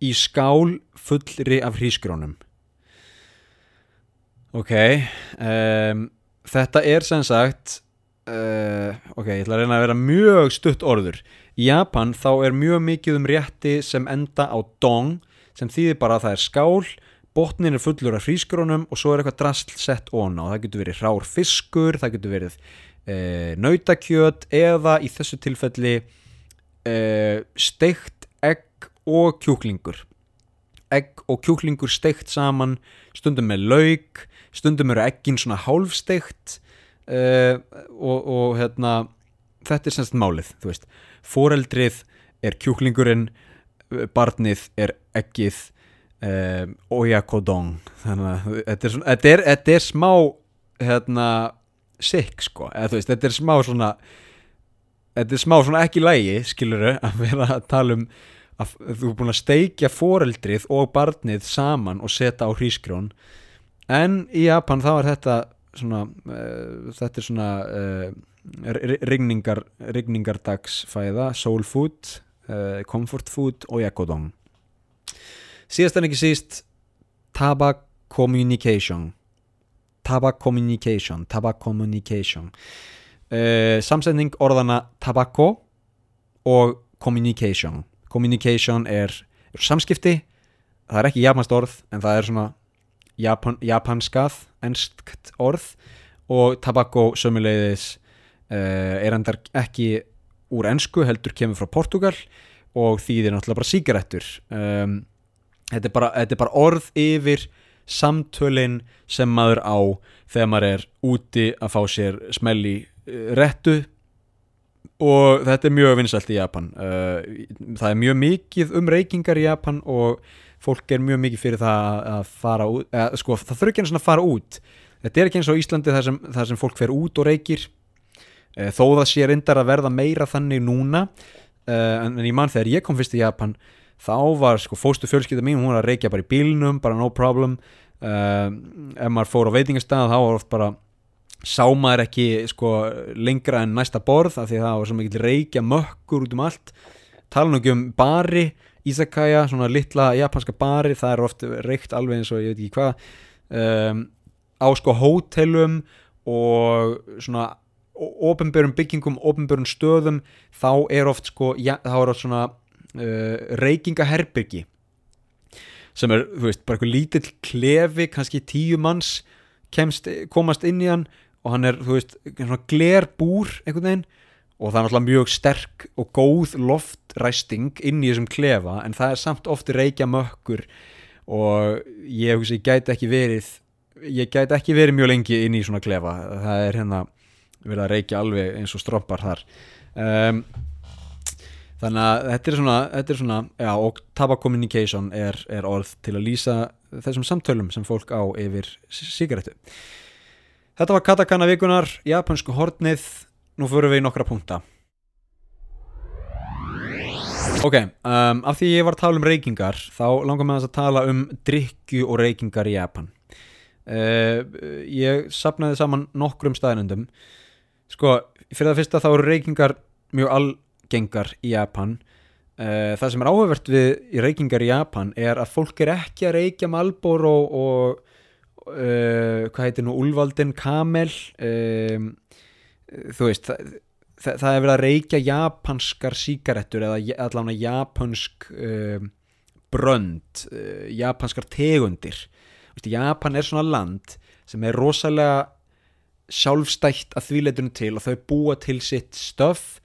í skál fullri af hrísgrónum ok um, þetta er sem sagt uh, ok, ég ætla að reyna að vera mjög stutt orður. Í Japan þá er mjög mikið um rétti sem enda á dong sem þýðir bara að það er skál botnin er fullur af hrísgrónum og svo er eitthvað drasl sett ón á, það getur verið rár fiskur, það getur verið e, nautakjöt eða í þessu tilfelli e, steikt egg og kjúklingur. Egg og kjúklingur steikt saman stundum með lauk stundum eru eggin svona hálfsteikt e, og, og hérna þetta er semst málið, þú veist. Foreldrið er kjúklingurinn barnið er eggið um, oyakodong. Þannig að þetta er, svona, þetta er, þetta er smá hérna sick sko, þú veist, þetta er smá svona þetta er smá svona ekki lægi skiluru, að vera að tala um að þú er búin að steikja foreldrið og barnið saman og setja á hrísgrjón en í Japan þá er þetta svona uh, þetta er svona uh, rigningar, rigningardagsfæða soul food, uh, comfort food og yakodong síðast en ekki síst Tabak Communication. Tabak Communication Tabak Communication. Samsetning orðana Tabakko og Communication. Communication er, er samskipti. Það er ekki japansk orð en það er svona Japan, japanskað ennskt orð og Tabakko sömuleiðis uh, er endar ekki úr ennsku heldur kemur frá Portugal og þýðir náttúrulega bara síkarettur um þetta er bara, þetta er bara orð yfir samtölin sem maður á þegar maður er úti að fá sér smelli uh, réttu og þetta er mjög vinsalt í Japan. Uh, það er mjög mikið um reykingar í Japan og fólk er mjög mikið fyrir það að fara út eða, sko, það þurfi ekki eins og að fara út. Þetta er ekki eins og Íslandi þar sem, þar sem fólk fer út og reykir. Uh, þó það sé reyndar að verða meira þannig núna en, en ég mann þegar ég kom fyrst í Japan þá var sko fóstu fjölskylda mín hún var að reykja bara í bílnum, bara no problem. Uh, ef maður fór á veitingastæða þá var oft bara sá maður ekki sko lengra en næsta borð af því það var svo mikið reykja mökkur út um allt. Tala nú ekki um bari Ísakæja, svona litla japanska bari það er oft reykt alveg eins og ég veit ekki hvað. Um, á sko hótelum og svona ofinbjörnum byggingum, ofinbjörnum stöðum þá er oft sko, ja, þá er oft svona uh, reykingaherbyrgi. Sem er, þú veist, bara eitthvað lítill klefi, kannski tíu manns kemst, komast inn í hann og hann er, þú veist, svona glerbúr einhvern veginn og það er náttúrulega mjög sterk og góð loftræsting inn í þessum klefa en það er samt ofti reykja mökkur og ég, ég gæti ekki verið ég gæti ekki verið mjög lengi inn í svona klefa. Það er hérna verið að reykja alveg eins og stroppar þar. Um, þannig að þetta er svona, þetta er svona já, og taba communication er, er orð til að lýsa þessum samtölum sem fólk á yfir sigarettu þetta var katakana vikunar japansku hortnið, nú fyrir við í nokkra punta ok, um, af því ég var að tala um reykingar þá langar maður að tala um drikju og reykingar í Japan. Uh, ég sapnaði saman nokkrum staðinundum sko, fyrir það fyrsta þá eru reykingar mjög all gengar í Japan. Uh, það sem er áhugavert við í reykingar í Japan er að fólk er ekki að reykja Malbor og, og uh, hvað heitir nú Ulvaldin Kamel um, þú veist það, það, það er verið að reykja japanskar sígarettur eða allavega japansk um, brönd uh, japanskar tegundir. Veist, Japan er svona land sem er rosalega sjálfstætt að því leitunum til og þau búa til sitt stöf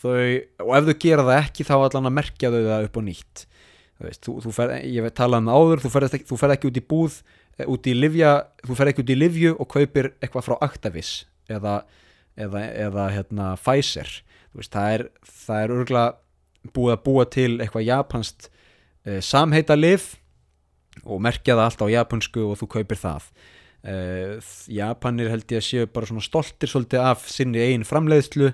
þau, og ef þau gera það ekki þá allan að merkja þau það upp á nýtt. Veist, þú, þú fer, ég veit talað um áður þú ferð ekki, þú ferð ekki út í búð eh, út í livja, þú ferð ekki út í livju og kaupir eitthvað frá Actavis eða, eða, eða hérna, Pfizer. Veist, það er það er örgulega búið að búa til eitthvað japanst uh, samheita liv og merkja það allt á japansku og þú kaupir það. Uh, Japanir held ég að séu bara svona stoltir svolítið af sinni eigin framleiðslu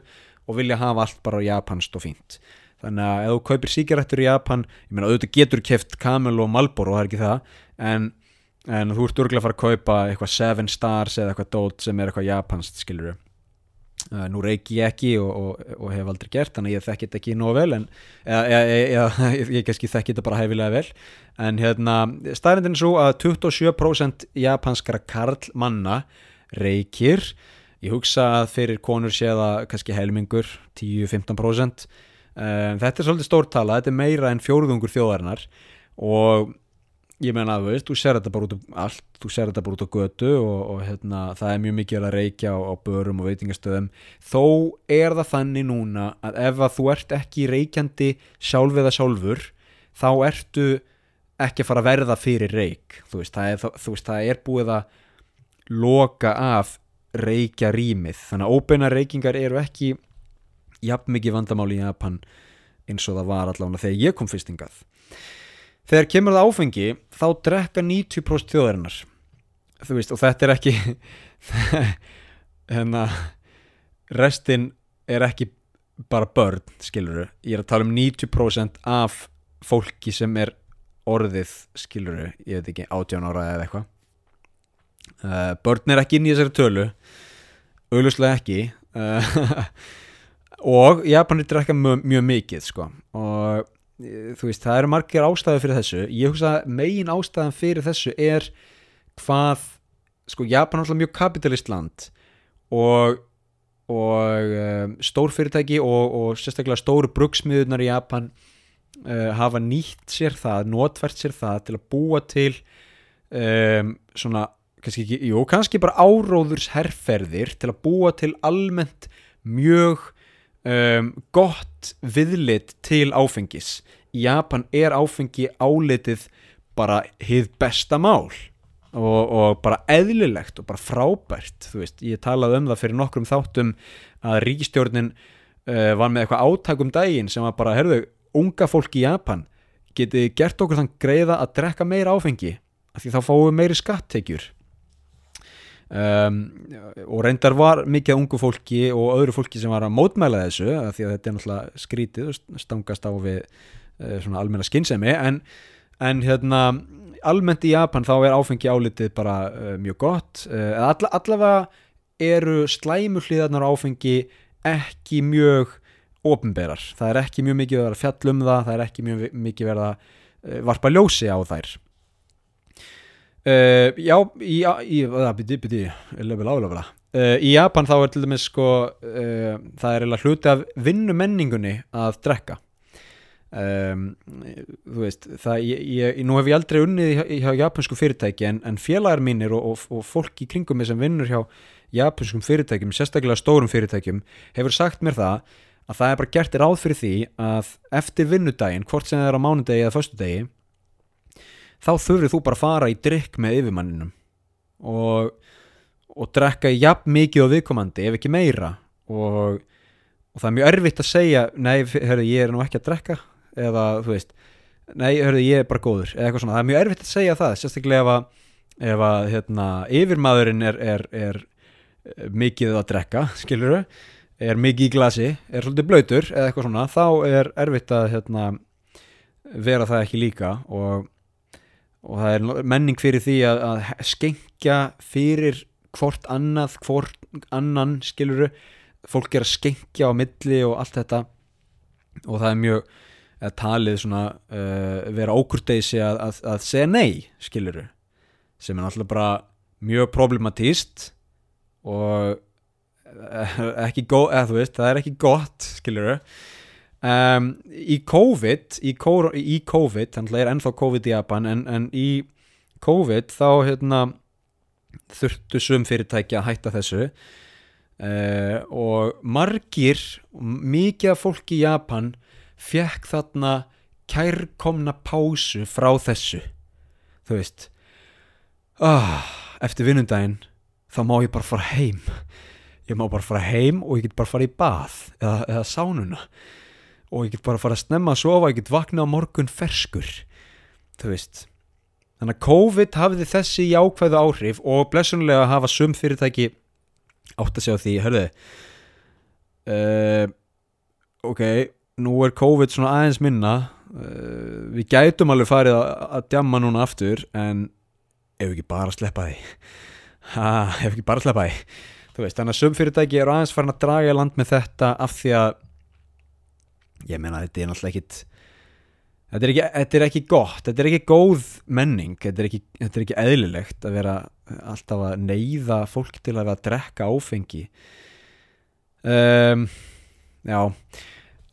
og vilja hafa allt bara japanst og fínt. Þannig að ef þú kaupir sígarettur í Japan ég meina auðvitað getur keft Camel og Marlboro það er ekki það en, en þú ert örgulega að fara að kaupa eitthvað Seven Stars eða eitthvað dót sem er eitthvað japanst skilur nú reiki ég ekki og, og, og hef aldrei gert þannig að ég þekki þetta ekki nóg vel en eða, eða, eða, ég kannski þekki þetta bara hæfilega vel. En hérna staðrindin er svo að 27% japanskara karlmanna reikir ég hugsa að fyrir konur sé það kannski helmingur 10-15% um, þetta er svolítið stórtala þetta er meira en fjóruðungur þjóðarinnar. Og ég meina að veist, þú ser þetta bara út á allt, þú ser þetta bara út á götu og, og hérna, það er mjög mikið að reykja á, á börum og veitingastöðum. Þó er það þannig núna að ef að þú ert ekki reykjandi sjálf eða sjálfur þá ertu ekki að fara að verða fyrir reyk. Þú veist, það er, veist, það er búið að loka af reykja rýmið, þannig að óbeina reykingar eru ekki jafn mikið vandamál í Japan eins og það var allavega þegar ég kom fyrstingað þegar kemur það áfengi þá drekka 90% þjóðarinnar. Þú veist og þetta er ekki hérna restin er ekki bara börn skiluru, ég er að tala um 90% af fólki sem er orðið skiluru, ég veit ekki 18 ára eða eitthvað. Uh, börn er ekki inn í þessari tölu auðvuslega ekki. Uh, og Japanir drekka mjög, mjög mikið sko. Og þú veist, það eru margir ástæðu fyrir þessu. Ég hugsa að megin ástæðan fyrir þessu er hvað sko Japan er alltaf mjög kapitalist land og og um, stór fyrirtæki og, og sérstaklega stóru brugsmiðunar í Japan uh, hafa nýtt sér það, notvært sér það til að búa til um, svona, kannski ekki, jú, kannski bara áróðurs herrferðir til að búa til almennt mjög um, gott viðlit til áfengis. Í Japan er áfengi álitið bara hið besta mál og, og bara eðlilegt og bara frábært þú veist, ég talaði um það fyrir nokkrum þáttum að ríkistjórnin uh, var með eitthvað átækum daginn sem var bara, herðu, unga fólk í Japan getið gert okkur þann greiða að drekka meira áfengi? Af því þá fáum við meiri skattekjur um, og reyndar var mikið ungu fólki og öðru fólki sem var að mótmæla þessu af því að þetta er náttúrulega skrítið og stangast á við uh, svona almenna skinnsemi en, en hérna almennt í Japan þá er áfengi álitið bara uh, mjög gott uh, all, allavega eru slæmuhliðarnar á áfengi ekki mjög ofinberar, það er ekki mjög mikið verið að fjall um það, það er ekki mjög mikið verið að varpa ljósi á þær uh, já, í, í, byrju, byrju, löfum, löfum, löfum, Uh, í Japan þá er til dæmis sko uh, það er hluti af vinnumenningunni að drekka. Um, þú veist það, ég, ég, nú hef ég aldrei unnið hjá, hjá japansku fyrirtæki en, en félagar mínir og, og, og fólk í kringum sem vinnur hjá japanskum fyrirtækjum, sérstaklega stórum fyrirtækjum hefur sagt mér það að það er bara gert ráð fyrir því að eftir vinnudaginn, hvort sem það er á mánudegi eða föstudegi þá þurfið þú bara að fara í drikk með yfirmanninum og og drekka jafn mikið og viðkomandi ef ekki meira. Og, og það er mjög erfitt að segja nei, hörðu, ég er nú ekki að drekka eða þú veist, nei, hörðu, ég er bara góður eða eitthvað svona, það er mjög erfitt að segja það sérstaklega ef að, hérna, yfirmaðurinn er, er, er mikið að drekka, skiluru er mikið í glasi, er svolítið blöytur eða eitthvað svona, þá er erfitt að hérna, vera það ekki líka og, og það er menning fyrir því að, að skengja fyrir hvort annað, hvort annan skiluru, fólk er að skengja á milli og allt þetta. Og það er mjög talið svona uh, vera ókurteysi að, að, að segja nei skiluru, sem er náttúrulega bara mjög problematíst og ekki góð, eða þú veist, það er ekki gott skilur um, í COVID í, í COVID, þannig að er ennþá COVID í Japan en, en í COVID þá hérna þurftu sum fyrirtæki að hætta þessu. Uh, og margir mikið fólk í Japan fekk þarna kærkomna pásu frá þessu. Þú veist ah, eftir vinnundaginn þá má ég bara fara heim. Ég má bara fara heim og ég get bara fara í bath eða, eða sánuna og ég get bara fara að snemma að sofa ég get vakna á morgun ferskur. Þú veist. Þannig að COVID hafiði þessi jákvæðu áhrif og blessunlega hafa sum fyrirtæki átt að segja því hörðu uh, ok nú er COVID svona aðeins minna. Uh, við gætum alveg farið að, að djamma núna aftur en ef ekki bara að sleppa því. Ha, ef ekki bara að sleppa því. Þú veist, þannig að sumfyrirtæki eru aðeins farin að draga í land með þetta af því að ég meina þetta er náttúrulega ekkit þetta er ekki, þetta er ekki gott þetta er ekki góð menning þetta er ekki, þetta er ekki eðlilegt að vera alltaf að neyða fólk til að vera að drekka áfengi. Um, já.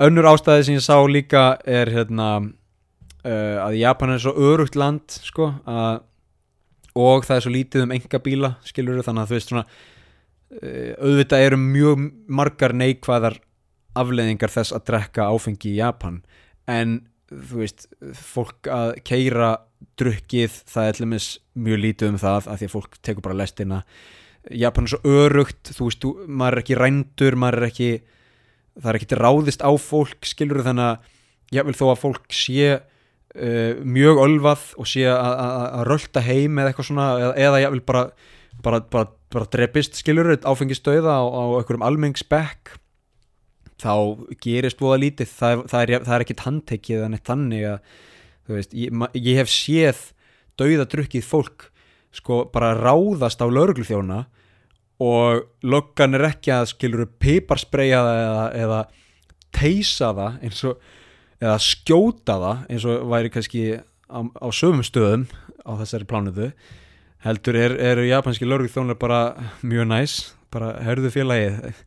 Önnur ástæði sem ég sá líka er hérna uh, að Japan er svo örugt land sko að og það er svo lítið um enga bíla skilur þannig að þú veist svona uh, auðvitað eru mjög margar neikvæðar afleðingar þess að drekka áfengi í Japan. En þú veist, fólk að keira drukkið, það er alveg mjög lítið um það að því að fólk tekur bara lestina. Japan er svo örugt þú veist, þú, maður er ekki rændur maður er ekki, það er ekki ráðist á fólk, skilur þannig að ég vil þó að fólk sé uh, mjög ölvað og sé að rölda heim eða eitthvað svona eða, eða ég vil bara bara, bara, bara drepist, skilur áfengistöða á, á einhverjum almenningsbekk þá gerist búða lítið. Það, það er, er ekkit handtekið en eitt þannig að veist, ég, ég hef séð dauðadrukkið fólk sko bara ráðast á lauruglufjóna og löggan er ekki að skiluru piparspreja það eða, eða teisa það eins og eða skjóta það eins og væri kannski á, á sögum stöðum á þessari plánuðu heldur eru er japanski lauruglufjónar bara mjög næs bara hörðu félagið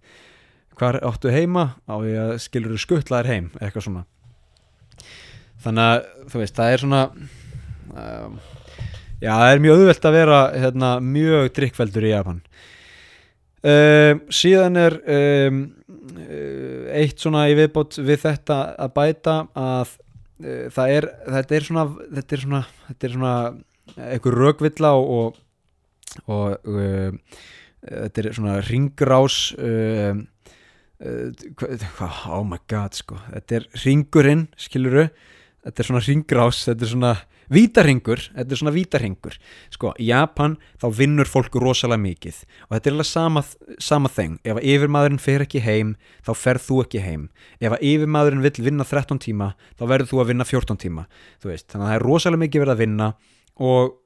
hvar áttu heima? Á því að skilur þú skuttlaðir heim eitthvað svona. Þannig að þú veist það er svona um, já það er mjög auðvelt að vera hérna, mjög drikkveldur í Japan. Um, síðan er um, eitt svona í viðbót við þetta að bæta að uh, það er þetta er svona þetta er svona, þetta er svona eitthvað rögvilla og, og, og uh, þetta er svona ringrás um uh, oh my god sko. Þetta er ringurinn skiluru þetta er svona ringrás, þetta er svona vítarhingur, þetta er svona vítarhingur sko, í Japan þá vinnur fólk rosalega mikið. Og þetta er alveg sama, sama þeng, ef að yfirmadurinn fer ekki heim þá ferð þú ekki heim. Ef að yfirmadurinn vill vinna 13 tíma þá verður þú að vinna 14 tíma. Þannig að það er rosalega mikið verið að vinna og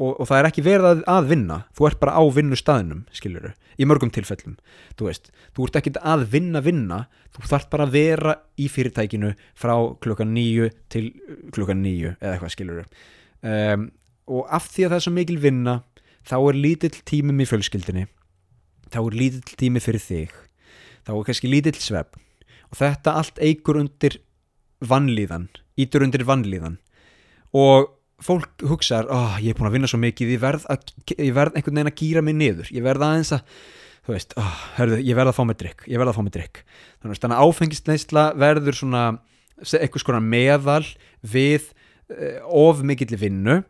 og, og það er ekki verið að, að vinna. Þú ert bara á vinnustæðinum, skiljuru í mörgum tilfellum, þú veist þú ert ekki að vinna vinna. Þú þarf bara að vera í fyrirtækinu frá klukkan nýju til klukkan nýju eða eitthvað, skiljuru um, og af því að það er svo mikil vinna þá er lítill tímum í fjölskyldinni þá er lítill tími fyrir þig. Þá er kannski lítill svefn. Og þetta allt eigur undir vannlíðan, ítur undir vannlíðan og fólk hugsaður, oh, ég er búin að vinna svo mikið ég verð, að, ég verð einhvern veginn að gýra mig niður. Ég verð aðeins að þú veist, oh, herðu, ég verð að fá mig drikk ég verð að fá mig drikk þannig að áfengisneisla verður svona eitthvað skona meðal við uh, of mikill vinnu.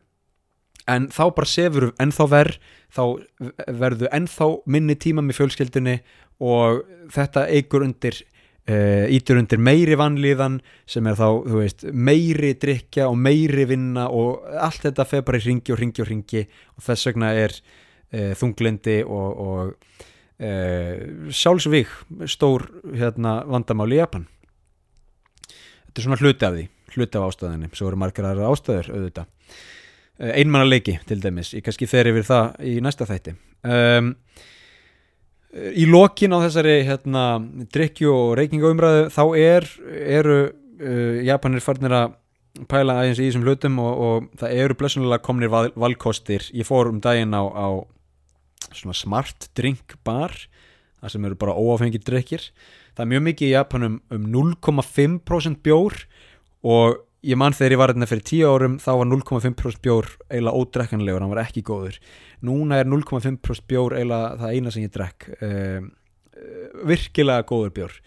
En þá bara sefur ennþá verð þá verður ennþá minni tíma með fjölskeldunni og þetta eigur undir ítur undir meiri vanlíðan sem er þá, þú veist, meiri drikja og meiri vinna og allt þetta feð bara í ringi og ringi og ringi og þess vegna er uh, þunglindi og, og uh, sjálfsvík stór hérna, vandamál í Japan. Þetta er svona hluti af því hluti af ástöðinni, svo eru margar aðra ástöður auðvitað. Einmannalegi til dæmis, ég kannski fer yfir það í næsta þætti. Um í lokin á þessari hérna, drikju og reykingaumræðu þá er, eru uh, Japanir farnir að pæla aðeins í þessum hlutum og, og það eru blessunlega komnir val, valkostir. Ég fór um daginn á, á smart drink bar það sem eru bara óáfengir drikkir það er mjög mikið í Japanum um 0,5% bjór og ég mann þegar ég var hérna fyrir 10 árum þá var 0,5% bjór eiginlega ódrekkanlegur, hann var ekki góður. Núna er 0,5% bjór eiginlega það eina sem ég drekk um, virkilega góður bjór.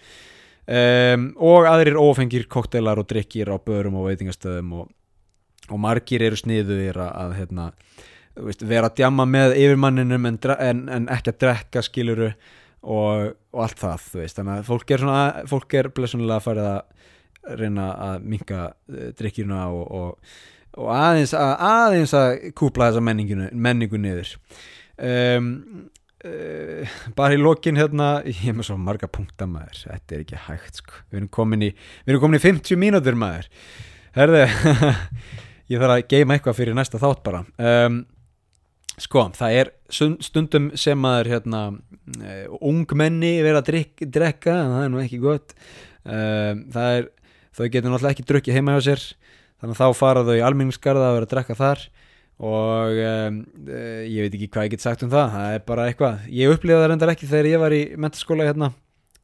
Um, og aðrir ófengir kokteilar og drikkir á börum og veitingastöðum og, og margir eru sniðuðir að, að hérna, veist, vera að djama með yfirmanninum en, en, en ekki að drekka skiluru og, og allt það, veist, þannig að fólk er svona, fólk er blessunlega að fara að reyna að minka drikkjuna og, og, og aðeins að, aðeins að kúpla þessa menningu niður. Um, uh, bara í lokin hérna, ég er með svo marga punkta maður, þetta er ekki hægt sko. við erum í, við erum komin í 50 mínútur maður. Herðu ég þarf að geima eitthvað fyrir næsta þátt bara. Um, sko, það er stund- stundum sem maður hérna, uh, ungmenni vera að drekka, en það er nú ekki gott. Um, það er þau getur náttúrulega ekki drukkið heima hjá sér þannig að þá fara þau í almenningsgarða að vera að drekka þar. Og um, ég veit ekki hvað ég get sagt um það það er bara eitthvað, ég upplýði það reyndar ekki þegar ég var í mentaskóla hérna.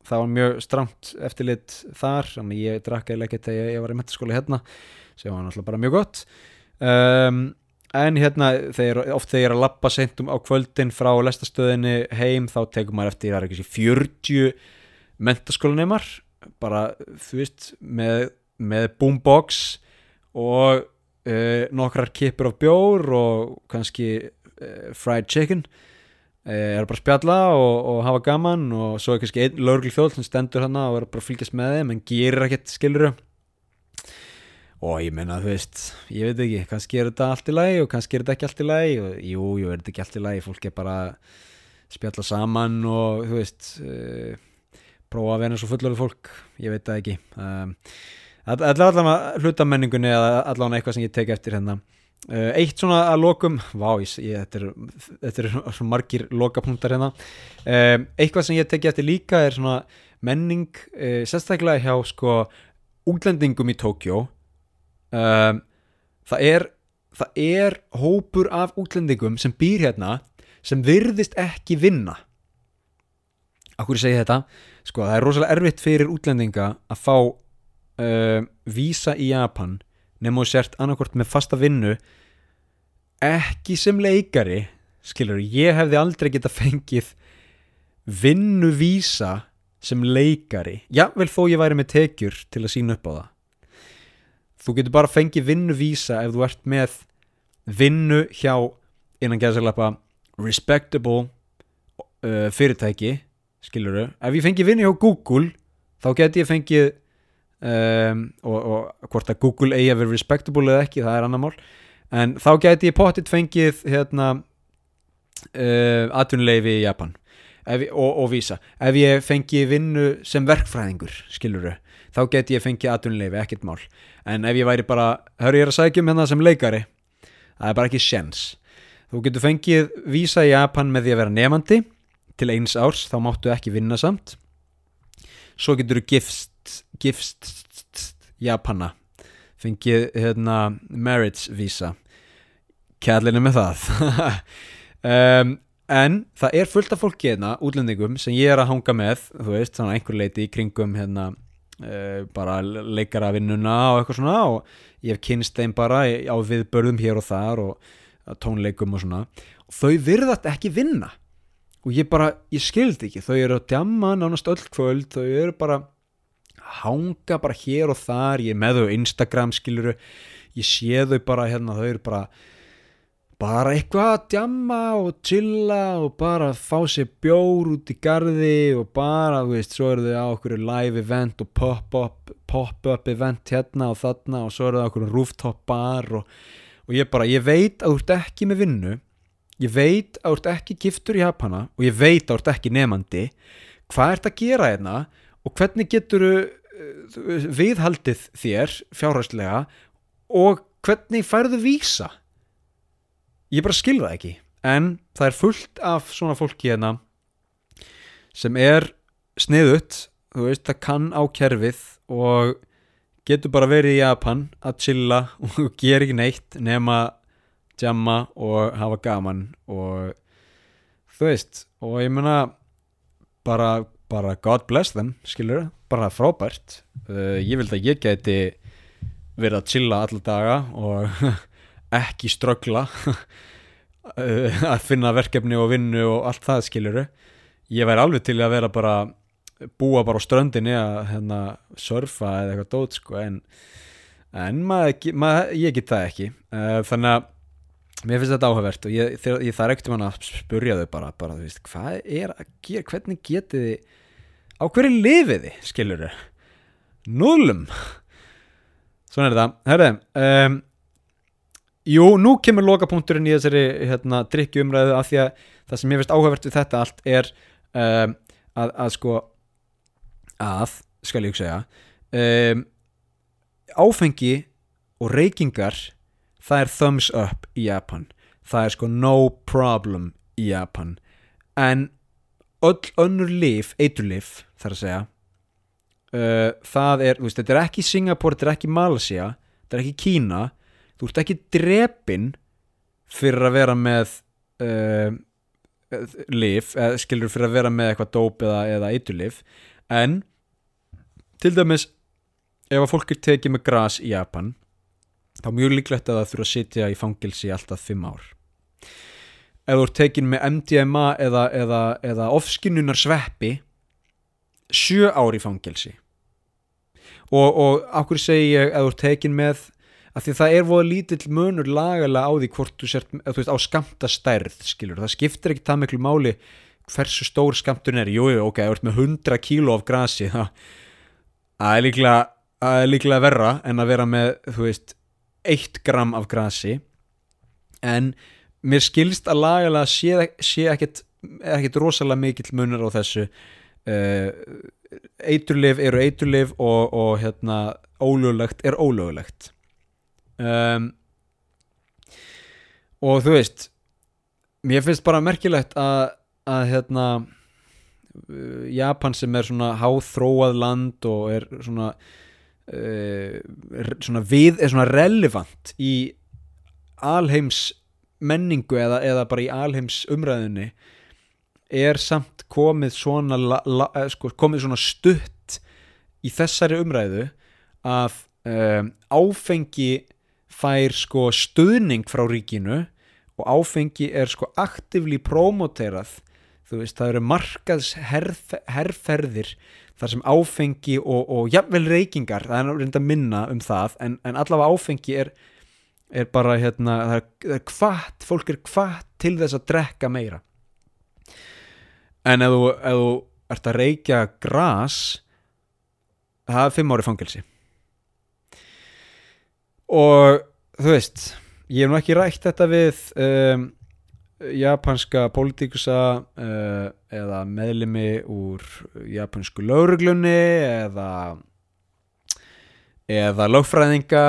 Það var mjög stramt eftirlit þar þannig ég drakk eða ekkert þegar ég var í mentaskóla hérna sem var náttúrulega bara mjög gott. Um, en hérna þegar, oft þegar ég er að lappa seintum á kvöldin frá lestastöðinni heim þá tekur maður eftir það er ekki 40 mentaskólaneymar bara þú veist með, með boombox og uh, nokkrar kipur af bjór og kannski uh, fried chicken uh, er bara að spjalla og, og hafa gaman og svo er kannski einn lögregl þjóð sem stendur hana og er bara að fylgjast með þeim en gerir ekkert skiluru og ég menna þú veist ég veit ekki, kannski er þetta allt í lagi og kannski er þetta ekki allt í lagi og jú, jú, er þetta ekki allt í lagi fólk er bara að spjalla saman og þú veist uh, prófa að vera svo fullorðið fólk? Ég veit það ekki. Um, þetta er allan að hluta menningunni eða allan eitthvað sem ég tek eftir hérna. Uh, eitt svona að lokum vá, ég, ég, þetta, er, þetta er svo margir lokapunktar hérna. Um, eitthvað sem ég tek eftir líka er svona menning uh, sérstaklega hjá sko útlendingum í Tókjó um, það er það er hópur af útlendingum sem býr hérna sem virðist ekki vinna. Akkur ég segi þetta sko það er rosalega erfitt fyrir útlendinga að fá uh, vísa í Japan nema og sért annarkvort með fasta vinnu ekki sem leikari skilur, ég hefði aldrei geta fengið vinnu vísa sem leikari. Jável þó ég væri með tekjur til að sína upp á það. Þú getur bara fengið vinnu vísa ef þú ert með vinnu hjá innan gæðsalapa respectable uh, fyrirtæki skiluru, ef ég fengi vinni hjá Google þá geti ég fengið um, og, og hvort að Google eigi að vera respectable eða ekki, það er annar mál. En þá geti ég pottit fengið hérna uh, atvinnuleifi í Japan. Ef, og, og vísa, ef ég fengi vinnu sem verkfræðingur, skiluru þá geti ég fengið atvinnuleifi, ekkert mál. En ef ég væri bara, hörru ég er að sækja um hérna sem leikari, það er bara ekki sjens þú getur fengið vísa í Japan með því að vera nefandi til eins árs, þá máttu ekki vinna samt. Svo getur þú gifst gifst Japana fengið hérna marriage visa. Kærlinu með það. Um, en það er fullt af fólki hérna, útlendingum sem ég er að hanga með þú veist, þannig einhver leiti í kringum hérna uh, bara leikara vinnuna og eitthvað svona og ég hef kynst þeim bara á viðbörðum hér og þar og tónleikum og svona. Og þau virðast ekki vinna og ég bara, ég skildi ekki. Þau eru að djamma nánast öll kvöld. Þau eru bara hanga bara hér og þar, ég með þau Instagram skiluru, ég sé þau bara hérna, þau eru bara bara eitthvað að djamma og chilla og bara fá sér bjór út í garði og bara, þú veist, svo eru þau á okkur live event og pop-up pop-up event hérna og þarna og svo eru þau á okkur rooftop bar og, og ég bara, ég veit að þú ert ekki með vinnu ég veit að þú ert ekki giftur í Japana og ég veit að þú ert ekki nefandi hvað ert að gera hérna og hvernig getur viðhaldið þér fjárhæslega og hvernig færðu vísa? Ég bara skil það ekki en það er fullt af svona fólki hérna sem er sniðut þú veist, það kann á kerfið og getur bara verið í Japan að chilla og gera ekki neitt nema jamma og hafa gaman og þú veist og ég meina bara, bara God bless them skilur, bara frábært. Uh, ég vildi að ég gæti verið að chilla alla daga og ekki ströggla uh, að finna verkefni og vinnu og allt það skilur ég væri alveg til að vera bara búa bara á ströndinni að hérna, surfa eða eitthvað dót sko, en, en maður, maður, ég get það ekki. Uh, þannig að mér finnst þetta áhugavert og ég, þegar, ég þarf ekkert um að spurja þau bara, bara veist, hvað er að gera hvernig getið þið á hverju lifið þið, skilur þau núlum svona er þetta, herri um, jú, nú kemur lokapunkturinn í þessari hérna, drikkjumræðu af því að það sem ég finnst áhugavert við þetta allt er um, að, að sko að, skal ég segja um, áfengi og reykingar það er thumbs up í Japan. Það er sko no problem í Japan. En öll önnur lif, eiturlif þar að segja uh, það er, veist, þetta er ekki Singapore, þetta er ekki Malaysia þetta er ekki Kína. Þú ert ekki drepin fyrir að vera með uh, lif, skilur fyrir að vera með eitthvað dóp eða, eða eiturlif en til dæmis ef að fólk er tekið með gras í Japan þá mjög líklegt að það þurfa að sitja í fangilsi alltaf 5 ár. Ef þú ert tekin með MDMA eða, eða, eða ofskinnunar sveppi 7 ár í fangilsi og, og okkur segi ég ef þú ert tekin með að því það er voða lítill munur lagalega á því hvort þú sért þú veist, á skamta stærð skilur, það skiptir ekki það miklu máli hversu stór skamtun er. Jújú, ok, þú ert með 100 kíló af grasi það það er líklega, það líklega verra en að vera með, þú veist 1 gram af grasi en mér skilst að lagalega sé, sé ekkit, ekkit rosalega mikill munur á þessu. Uh, eiturlif eru eiturlif og, og hérna ólöglegt er ólöglegt. Um, og þú veist mér finnst bara merkilegt að, að hérna uh, Japan sem er svona háþróað land og er svona uh, svona við er svona relevant í alheims menningu eða, eða bara í alheims umræðinni er samt komið svona la, la, sko, komið svona stutt í þessari umræðu að um, áfengi fær sko stuðning frá ríkinu og áfengi er sko aktivlí promoterað. Þú veist það eru markaðs herf, herrferðir þar sem áfengi og, og jafnvel reykingar, það er reynda minna um það en, en allavega áfengi er, er bara hérna, það er, er kvart, fólk er kvart til þess að drekka meira. En ef þú, ef þú ert að reykja gras það er fimm ári fangelsi. Og þú veist ég hef nú ekki rætt þetta við um, japanska pólitíkusa uh, eða meðlimi úr japansku lauruglunni eða eða lögfræðinga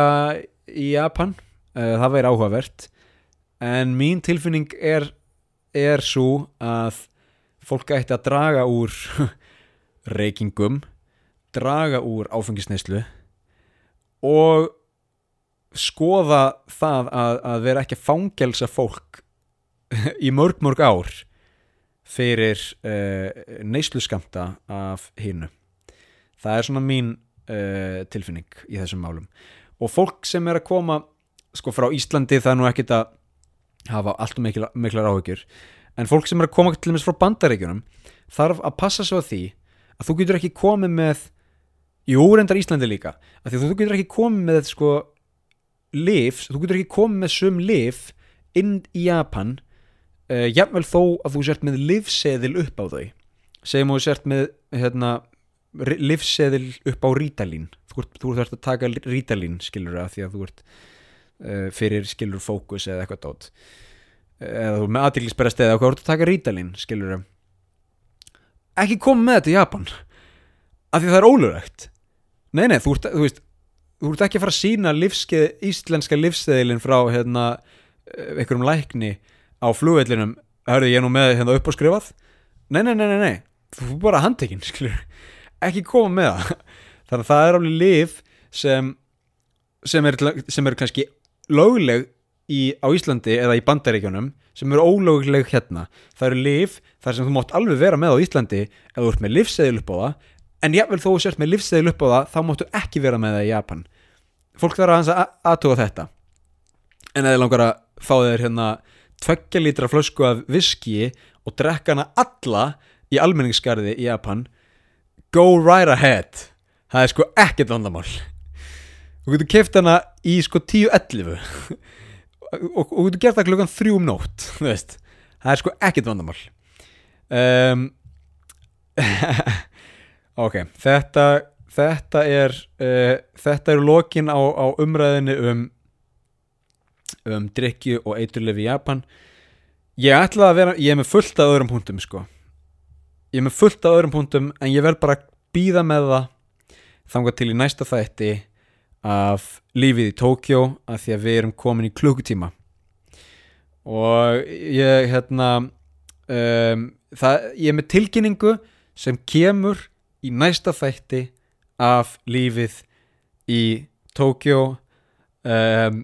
í Japan uh, það væri áhugavert. En mín tilfinning er er svo að fólk ætti að draga úr reykingum draga úr áfengisneislu og skoða það að, að vera ekki að fangelsa fólk í mörg mörg ár fyrir uh, neysluskamta af hinnu það er svona mín uh, tilfinning í þessum málum. Og fólk sem er að koma sko frá Íslandi það er nú ekkit að hafa allt og mikla, miklar áhyggjur. En fólk sem er að koma til dæmis frá bandaríkjunum þarf að passa svo að því að þú getur ekki komið með jú, reyndar Íslandi líka að því að þú getur ekki komið með sko lif, þú getur ekki komið með sum lif inn í Japan uh, jafnvel þó að þú sért með livseðil upp á þau. Segjum þú sért með hérna, livseðil upp á rítalín. Þú, þú þarfst að taka rítalín skilur það því að þú ert uh, fyrir skilur fókus eða eitthvað dót. Eða þú er með aðtillisbæra steði og þú ert að taka rítalín skilur það ekki koma með þetta í Japan af því það er ólögt nei nei, þú, ert, þú veist þú ert ekki að fara að sína livskeið, íslenska livsseðilin frá hérna, einhverjum lækni á flugvellinum hörðu ég nú með hérna upp á skrifað nei, nei, nei, nei, nei, þú er bara handtekinn ekki koma með það. Þannig að það er alveg liv sem sem er, sem er kannski lögleg í, á Íslandi eða í bandaríkjunum sem eru ólögleg hérna. Það eru lif þar sem þú mátt alveg vera með á Íslandi ef þú ert með livseðil upp á það en jafnvel þó þú sért með livseðil upp á það þá máttu ekki vera með það í Japan. Fólk þarf að aðtuga þetta. En eða langar að fá þeir hérna tveggja lítra flösku af viski og drekka hana alla í almenningskarði í Japan go right ahead. Það er sko ekkert vandamál. Þú getur keft hana í sko 10-11 og þú getur gert það klukkan 3 um nótt það er sko ekkert vandamál. Um, ok, þetta þetta er uh, þetta eru lokin á, á umræðinu um um drikju og eiturlefi í Japan. Ég ætla að vera, ég er með fullt af öðrum punktum sko. Ég er með fullt af öðrum punktum en ég verð bara að býða með það þangað til í næsta þætti af lífið í Tókjó af því að við erum komin í klukkutíma. Og ég hérna um, það, ég er með tilkynningu sem kemur í næsta þætti af lífið í Tókjó um,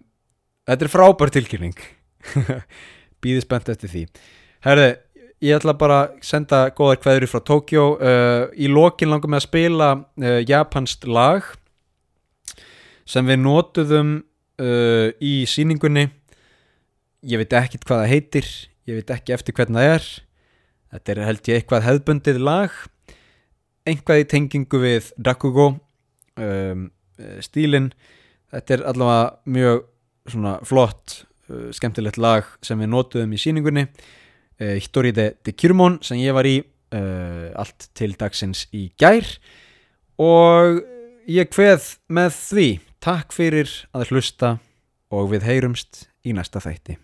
þetta er frábær tilkynning. Býðið spennt eftir því. Herði, ég ætla bara að senda góðar kveður frá Tókjó uh, í lokin langar með að spila uh, japansk lag sem við notuðum uh, í síningunni ég veit ekkit hvað það heitir. Ég veit ekki eftir hvernig það er. Þetta er held ég eitthvað hefðbundið lag. Einhvað í tengingu við Rakugo um, stílin þetta er allavega mjög svona flott uh, skemmtilegt lag sem við notuðum í síningunni uh, Hittori de, Kirmon sem ég var í uh, allt til dagsins í gær. Og ég kveð með því. Takk fyrir að hlusta og við heyrumst í næsta þætti